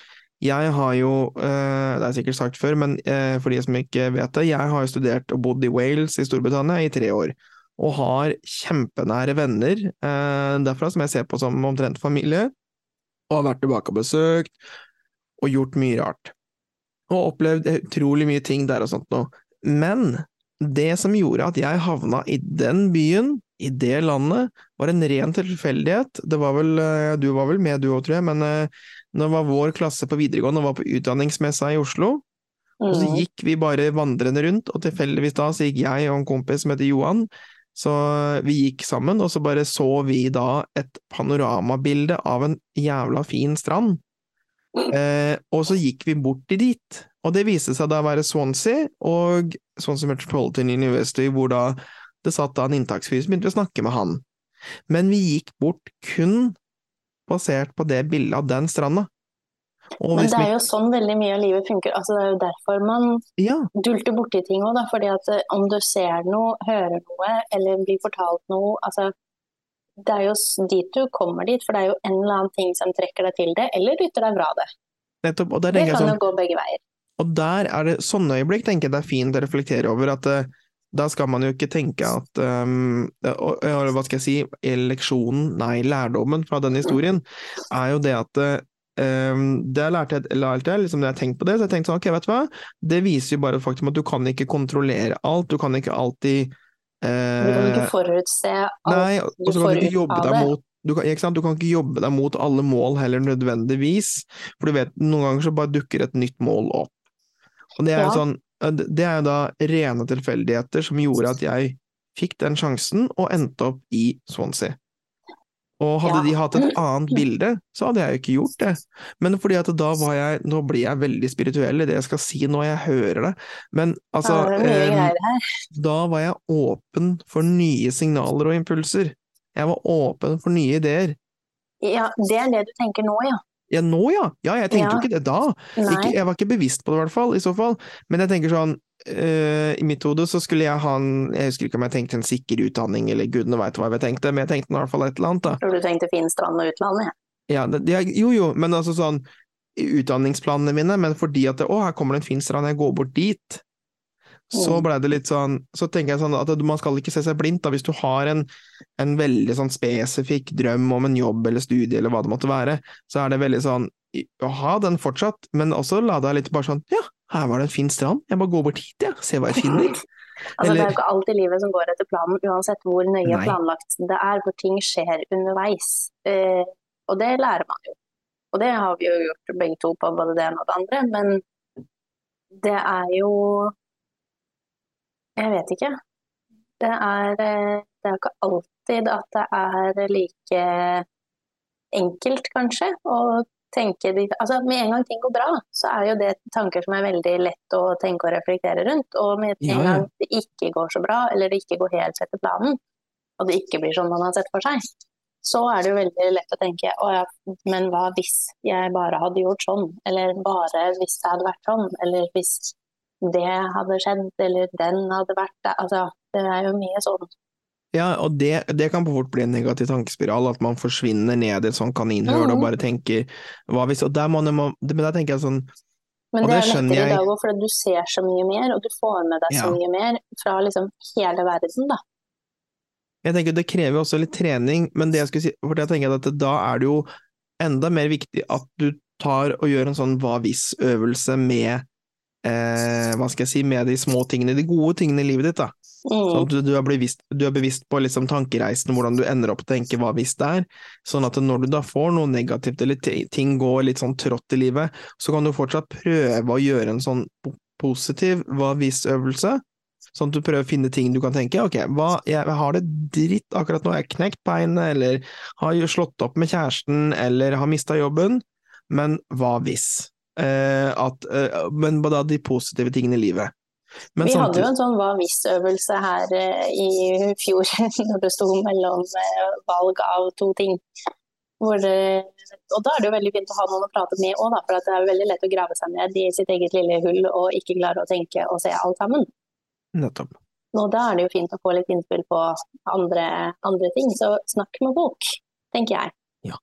jeg har jo, eh, det er sikkert sagt før, men eh, for de som ikke vet det, jeg har jo studert og bodd i Wales i Storbritannia i tre år, og har kjempenære venner eh, derfra, som jeg ser på som omtrent familie, og har vært tilbake og besøkt, og gjort mye rart og opplevd utrolig mye ting der og sånt noe. Men det som gjorde at jeg havna i den byen, i det landet, var en ren tilfeldighet. Det var vel, du var vel med du òg, tror jeg, men eh, det var vår klasse på videregående og var på utdanningsmessa i Oslo. Og så Mm. gikk vi bare vandrende rundt, og tilfeldigvis da så gikk jeg og en kompis som heter Johan, så vi gikk sammen, og så bare så vi da et panoramabilde av en jævla fin strand. Eh, og så gikk vi bort til dit, og det viste seg da å være Swansea og Swansea Metropolitan University, hvor da det satt da en inntaksfyr som begynte å snakke med han. Men vi gikk bort kun basert på det bildet av den stranda. Men det er jo sånn veldig mye av livet funker. Altså, det er jo derfor man Ja, dulter borti ting òg, fordi at eh, om du ser noe, hører noe eller blir fortalt noe altså, Det er jo dit du kommer dit, for det er jo en eller annen ting som trekker deg til det, eller dytter deg fra det. nettopp. Og der Det kan sånn jo gå begge veier. Og der er det sånne øyeblikk tenker jeg det er fint å reflektere over at eh, da skal man jo ikke tenke at um, og, og, Hva skal jeg si, leksjonen, nei, lærdommen fra denne historien, er jo det at um, det lærte jeg, lærte jeg liksom, når jeg tenkte på det, så jeg tenkte sånn, ok, vet du hva, det viser jo bare faktum at du kan ikke kontrollere alt, du kan ikke alltid uh, Du kan ikke forutse alt nei, du får ut av det. Mot, du kan, du kan, ikke jobbe deg mot alle mål heller nødvendigvis, for du vet, noen ganger så bare dukker et nytt mål opp. Og det er jo ja. sånn, det er jo da rene tilfeldigheter som gjorde at jeg fikk den sjansen og endte opp i Swansea. Og hadde ja. de hatt et annet bilde, så hadde jeg jo ikke gjort det. Men fordi at da var jeg Nå blir jeg veldig spirituell i det jeg skal si når jeg hører det, men altså ja, eh, Da var jeg åpen for nye signaler og impulser. Jeg var åpen for nye ideer. Ja, det er det du tenker nå, ja. Ja, nå ja! Ja, jeg tenkte jo ikke det da. Ikke, jeg var ikke bevisst på det, i hvert fall, i så fall. Men jeg tenker sånn øh, I mitt hode så skulle jeg ha en Jeg husker ikke om jeg tenkte en sikker utdanning, eller gudene veit hva jeg tenkte, men jeg tenkte i hvert fall et eller annet, da. Tror du tenkte fin strand og utlandet? Ja, det, det, jo jo, men altså sånn Utdanningsplanene mine, men fordi at det, å, her kommer det en fin strand, jeg går bort dit så mm. blei det litt sånn Så tenker jeg sånn at man skal ikke se seg blindt, da. Hvis du har en, en, veldig sånn spesifikk drøm om en jobb eller studie eller hva det måtte være, så er det veldig sånn ha den fortsatt, men også la deg litt bare sånn Ja, her var det en fin strand, jeg bare går bort hit, jeg, ja. ser hva jeg finner. altså, eller, det er jo ikke alltid livet som går etter planen, uansett hvor nøye nei. planlagt det er, hvor ting skjer underveis. Eh, og det lærer man jo. Og det har vi jo gjort begge to på både det ene og det andre, men det er jo jeg vet ikke. Det er, eh, det er ikke alltid at det er like enkelt, kanskje, å tenke altså Med en gang ting går bra, så er jo det tanker som er veldig lett å tenke og reflektere rundt. Og med en gang det ikke går så bra, eller det ikke går helt etter planen, og det ikke blir sånn man har sett for seg, så er det jo veldig lett å tenke å ja, men hva hvis jeg bare hadde gjort sånn? Eller bare hvis det hadde vært sånn? Eller hvis det hadde skjedd, eller den hadde vært der. Altså, det er jo mye sånn. Ja, og det, det kan fort bli en negativ tankespiral, at man forsvinner ned i et sånt kaninhull mm. og bare tenker hva hvis Og der må man Men der tenker jeg sånn men det, det er lettere jeg... i dag òg, for du ser så mye mer, og du får med deg ja. så mye mer fra liksom hele verden, da. Jeg tenker Det krever også litt trening, men det jeg skulle si, for jeg tenker at da er det jo enda mer viktig at du tar og gjør en sånn hva hvis-øvelse med eh, hva skal jeg si, med de små tingene, de gode tingene i livet ditt. da. Mm. Sånn at du, du, er bevisst, du, er bevisst, på liksom tankereisen, hvordan du ender opp å tenke hva hvis det er. Sånn at når du da får noe negativt, eller ting går litt sånn trått i livet, så kan du fortsatt prøve å gjøre en sånn positiv hva hvis-øvelse. Sånn at du prøver å finne ting du kan tenke ok, hva, jeg har det dritt akkurat nå, jeg har knekt beinet, eller har slått opp med kjæresten, eller har mista jobben, men hva hvis? Eh, at, eh, men da de positive tingene i livet. Men vi hadde jo en sånn hva hvis-øvelse her eh, i fjor, når det sto mellom valg av to ting. Det, og da er det jo veldig fint å ha noen å prate med òg, for det er veldig lett å grave seg ned i sitt eget lille hull og ikke klare å tenke og se alt sammen. Nettopp. Og da er det jo fint å få litt innspill på andre, andre ting, så snakk med folk, tenker jeg. Ja.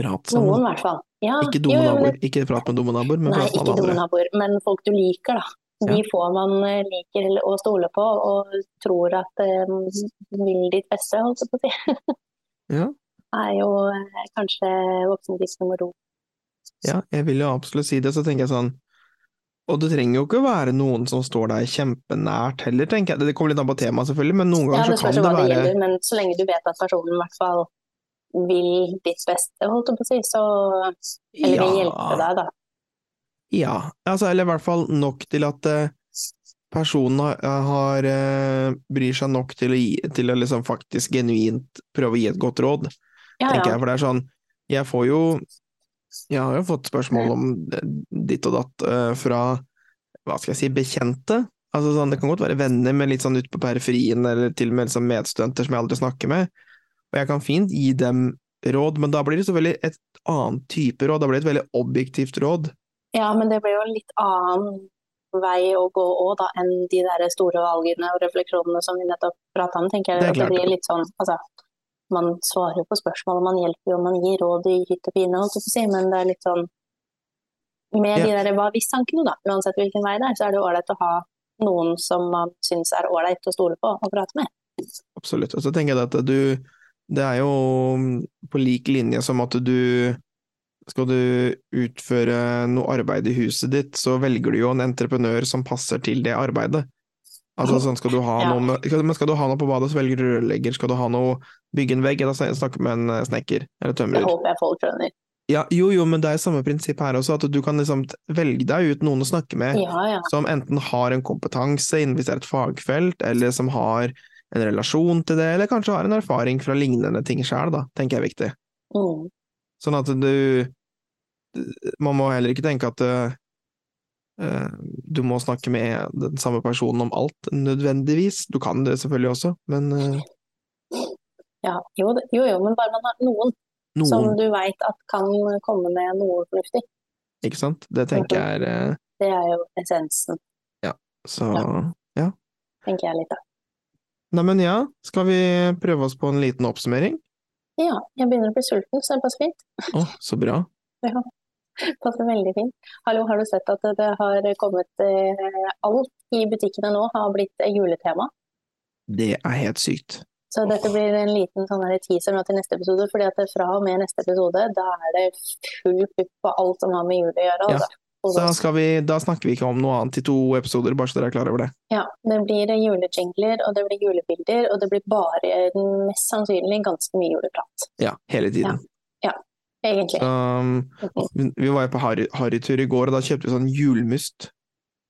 Noen i hvert fall. Ja, ikke dumme naboer. Ikke prat med dumme naboer, men nei, prat med alle andre. Naboer, men folk du liker, da. De ja. få man eh, liker å stole på og tror at um, vil ditt beste, holdt jeg på å si. ja. Er jo eh, kanskje voksentips nummer to. Ja, jeg vil jo absolutt si det. Så tenker jeg sånn Og det trenger jo ikke være noen som står deg kjempenært heller, tenker jeg. Det kommer litt an på temaet, selvfølgelig, men noen ganger ja, så kan det være det gjelder, Men så lenge du vet at personen i hvert fall vil ditt beste, holdt jeg på å si, så Eller vil ja. hjelpe deg, da. Ja, altså, eller i hvert fall nok til at uh, personen har, har uh, bryr seg nok til å, gi, til å liksom faktisk genuint prøve å gi et godt råd, ja, tenker jeg. For det er sånn, jeg får jo Jeg har jo fått spørsmål om ditt og datt fra, hva skal jeg si, bekjente. Altså sånn, Det kan godt være venner, men litt sånn ute på periferien, eller til og med liksom medstudenter som jeg aldri snakker med. Og jeg kan fint gi dem råd, men da blir det selvfølgelig et annet type råd, da blir det et veldig objektivt råd. Ja, men det blir jo en litt annen vei å gå òg, da, enn de der store valgene og refleksjonene som vi nettopp prata om, tenker jeg. Det, det blir litt sånn, altså, man svarer jo på spørsmål, man hjelper jo, man gir råd i hytt og pine, si, men det er litt sånn Med ja. de der hva hvis-tankene, da, uansett hvilken vei det er, så er det jo ålreit å ha noen som man syns er ålreit å stole på og prate med. Absolutt. Og så tenker jeg at du Det er jo på lik linje som at du skal du utføre noe arbeid i huset ditt, så velger du jo en entreprenør som passer til det arbeidet. Altså sånn skal du ha noe med, skal du ha noe på badet, så velger du rørlegger. Skal du ha noe bygge en vegg, da snakker med en snekker eller Det tømrer. håper jeg folk skjønner. Ja, jo, jo, men det er samme prinsipp her også, at du kan liksom velge deg ut noen å snakke med Ja, ja. som enten har en kompetanse innen hvis er et fagfelt, eller som har en relasjon til det, eller kanskje har en erfaring fra lignende ting sjøl, da, tenker jeg er viktig. Mm. Sånn at du Man må heller ikke tenke at eh, du må snakke med den samme personen om alt, nødvendigvis. Du kan det selvfølgelig også, men uh, Ja, jo, jo, jo, men bare man har noen, som du veit at kan komme med noe fornuftig. ikke sant? Det tenker jeg er uh, Det er jo essensen, Ja. Så tenker jeg litt da. Neimen ja, skal vi prøve oss på en liten oppsummering? Ja, jeg begynner å bli sulten, så det passer fint. Å, så bra. ja, Passer veldig fint. Hallo, har du sett at det har kommet eh, Alt i butikkene nå har blitt juletema? Det er helt sykt. Så dette blir en liten sånn her teaser nå til neste episode, fordi at fra og med neste episode, da er det full pupp på alt som har med jul å gjøre. Altså. Og Så vi, da snakker vi ikke om noe annet i to episoder, bare så dere er klar over det. Ja, det blir julejingler, og det blir julebilder, og det blir bare mest sannsynlig ganske mye juleprat. Ja, hele tiden. Ja, Egentlig. Så, um, vi var jo på harry- harrytur i går, og da kjøpte vi sånn julmust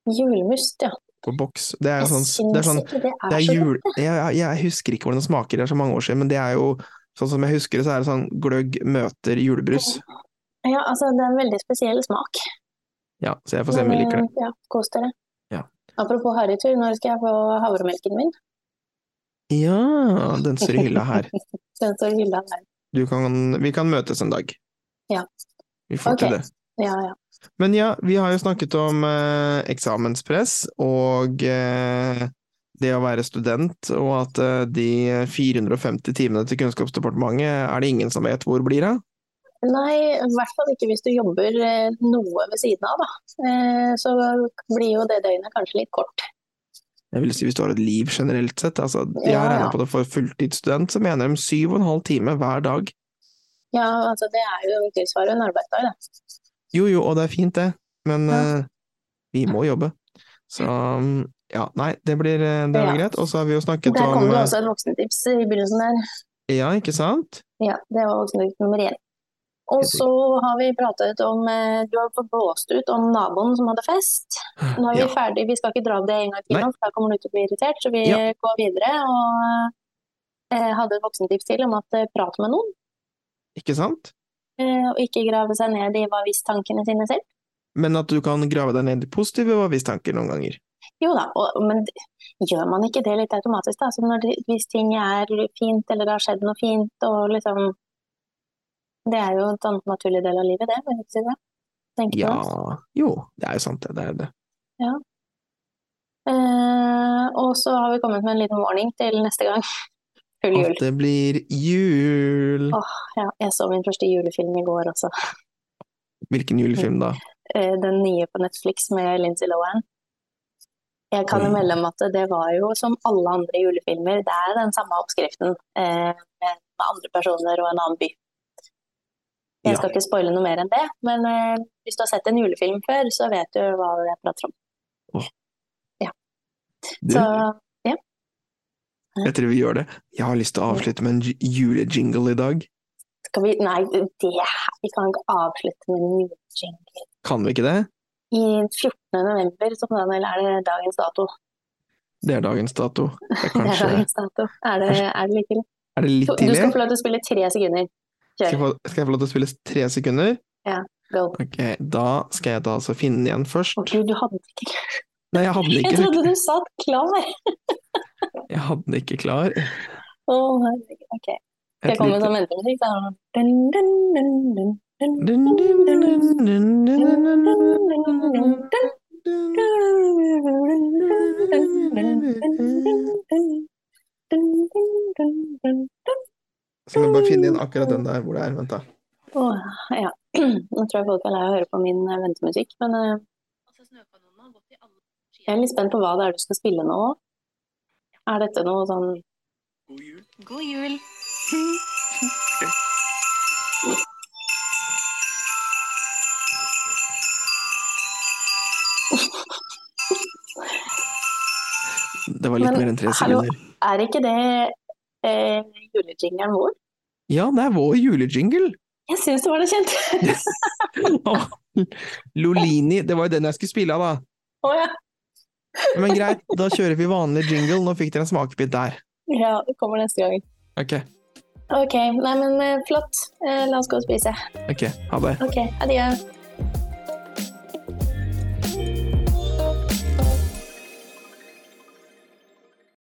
Julmust, ja. på boks. Det er sånn, det er sånn det er, det er jul... Jeg, jeg husker ikke hvordan det smaker, det er så mange år siden, men det er jo sånn som jeg husker det, så er det sånn gløgg møter julebrus. Ja, altså, det er en veldig spesiell smak. Ja, så jeg får se om jeg liker det. Ja, kos dere. Ja. Apropos harrytur, når skal jeg få havremelken min? Ja, den står i hylla her. Den står i hylla her. Du kan, vi kan møtes en dag. Ja. Vi får okay. til det. Ja, ja. Men ja, vi har jo snakket om eh, eksamenspress og eh, det å være student, og at eh, de 450 timene til Kunnskapsdepartementet er det ingen som vet hvor blir av. Nei, i hvert fall ikke hvis du jobber eh, noe ved siden av, da. Eh, Så blir jo det døgnet kanskje litt kort. Jeg vil si hvis du har et liv generelt sett. Altså, jeg Ja, har regna ja. på det for fulltidsstudent, så mener de syv og en halv time hver dag. Ja, altså det er jo tilsvarende en arbeidsdag, det. Jo jo, og det er fint det, men Ja. uh, vi må jobbe. Så um, ja, nei, det blir, det blir Ja. greit. Og så har vi jo snakket Der om kom det også et voksentips i begynnelsen der. Ja, ikke sant? Ja, det var voksentips nummer én. Og så har vi pratet om eh, Du har fått blåst ut om naboen som hadde fest. Nå er vi Ja. ferdig, vi skal ikke dra det en gang til, for da kommer du til å bli irritert. Så vi Ja. går videre. Og eh, hadde et voksentips til om at eh, prat med noen. Ikke sant? eh, Og ikke grave seg ned i hva hvis-tankene sine selv. Men at du kan grave deg ned i positive hva hvis-tanker noen ganger. Jo da, og, men gjør man ikke det litt automatisk, da? Som når hvis ting er fint, eller det har skjedd noe fint, og liksom Det er jo en naturlig del av livet, det, vil ikke si det? Tenker Ja, jo, det er jo sant det. Det er det. Eh, og så har vi kommet med en liten warning til neste gang. Full jul. At det blir jul. Åh, ja, jeg så min første julefilm i går også. Hvilken julefilm da? Eh, den nye på Netflix med Lindsay Lohan. Jeg kan jo melde om at det var jo som alle andre julefilmer, det er den samme oppskriften, eh, med med andre personer og en annen by. Jeg Ja. skal ikke spoile noe mer enn det, men eh, hvis du har sett en julefilm før, så vet du hva jeg prater om. Du, Så ja. jeg tror vi gjør det. Jeg har lyst til å avslutte med en ju- julejingle i dag. skal vi Nei, det Vi kan ikke avslutte med en julejingle. Kan vi ikke det? I 14. november, som eller er det dagens dato. Det er dagens dato. Det er Det er dagens dato. Er det, er det litt tidlig? Er det litt Du, du skal få lov til å spille tre sekunder. Skal jeg, få, skal jeg få lov til å spille tre sekunder? Ja, Go. Ok, da skal jeg da altså finne den igjen først. Å gud, du hadde ikke Nei, jeg hadde den Jeg trodde du satt klar! jeg hadde den ikke klar. Å, herregud. Ok. Skal jeg komme med sånn ventemusikk? da? Dun, dun, dun, dun, dun, Dun, dun, dun, dun, Så må bare finne inn akkurat den der hvor det er. Vent, da. Oh, ja. Nå tror jeg folk er lei av å høre på min eh, ventemusikk, men eh, Altså, Snøkanonen har gått i alle Jeg er litt spent på hva det er du skal spille nå. Er dette noe sånn God jul. God jul. Det var litt Men, mer enn tre sekunder. Er ikke det eh, julejingeren vår? Ja, det er vår julejingle! Jeg syns det var det kjent. Lolini, det var jo den jeg skulle spille av, da. Oh, ja. Men greit, da kjører vi vanlig jingle. Nå fikk dere en smakebit der. ja, det kommer neste gang. Ok, Ok, nei men eh, flott. Eh, la oss gå og spise. ok, ha det. Ok, adjø.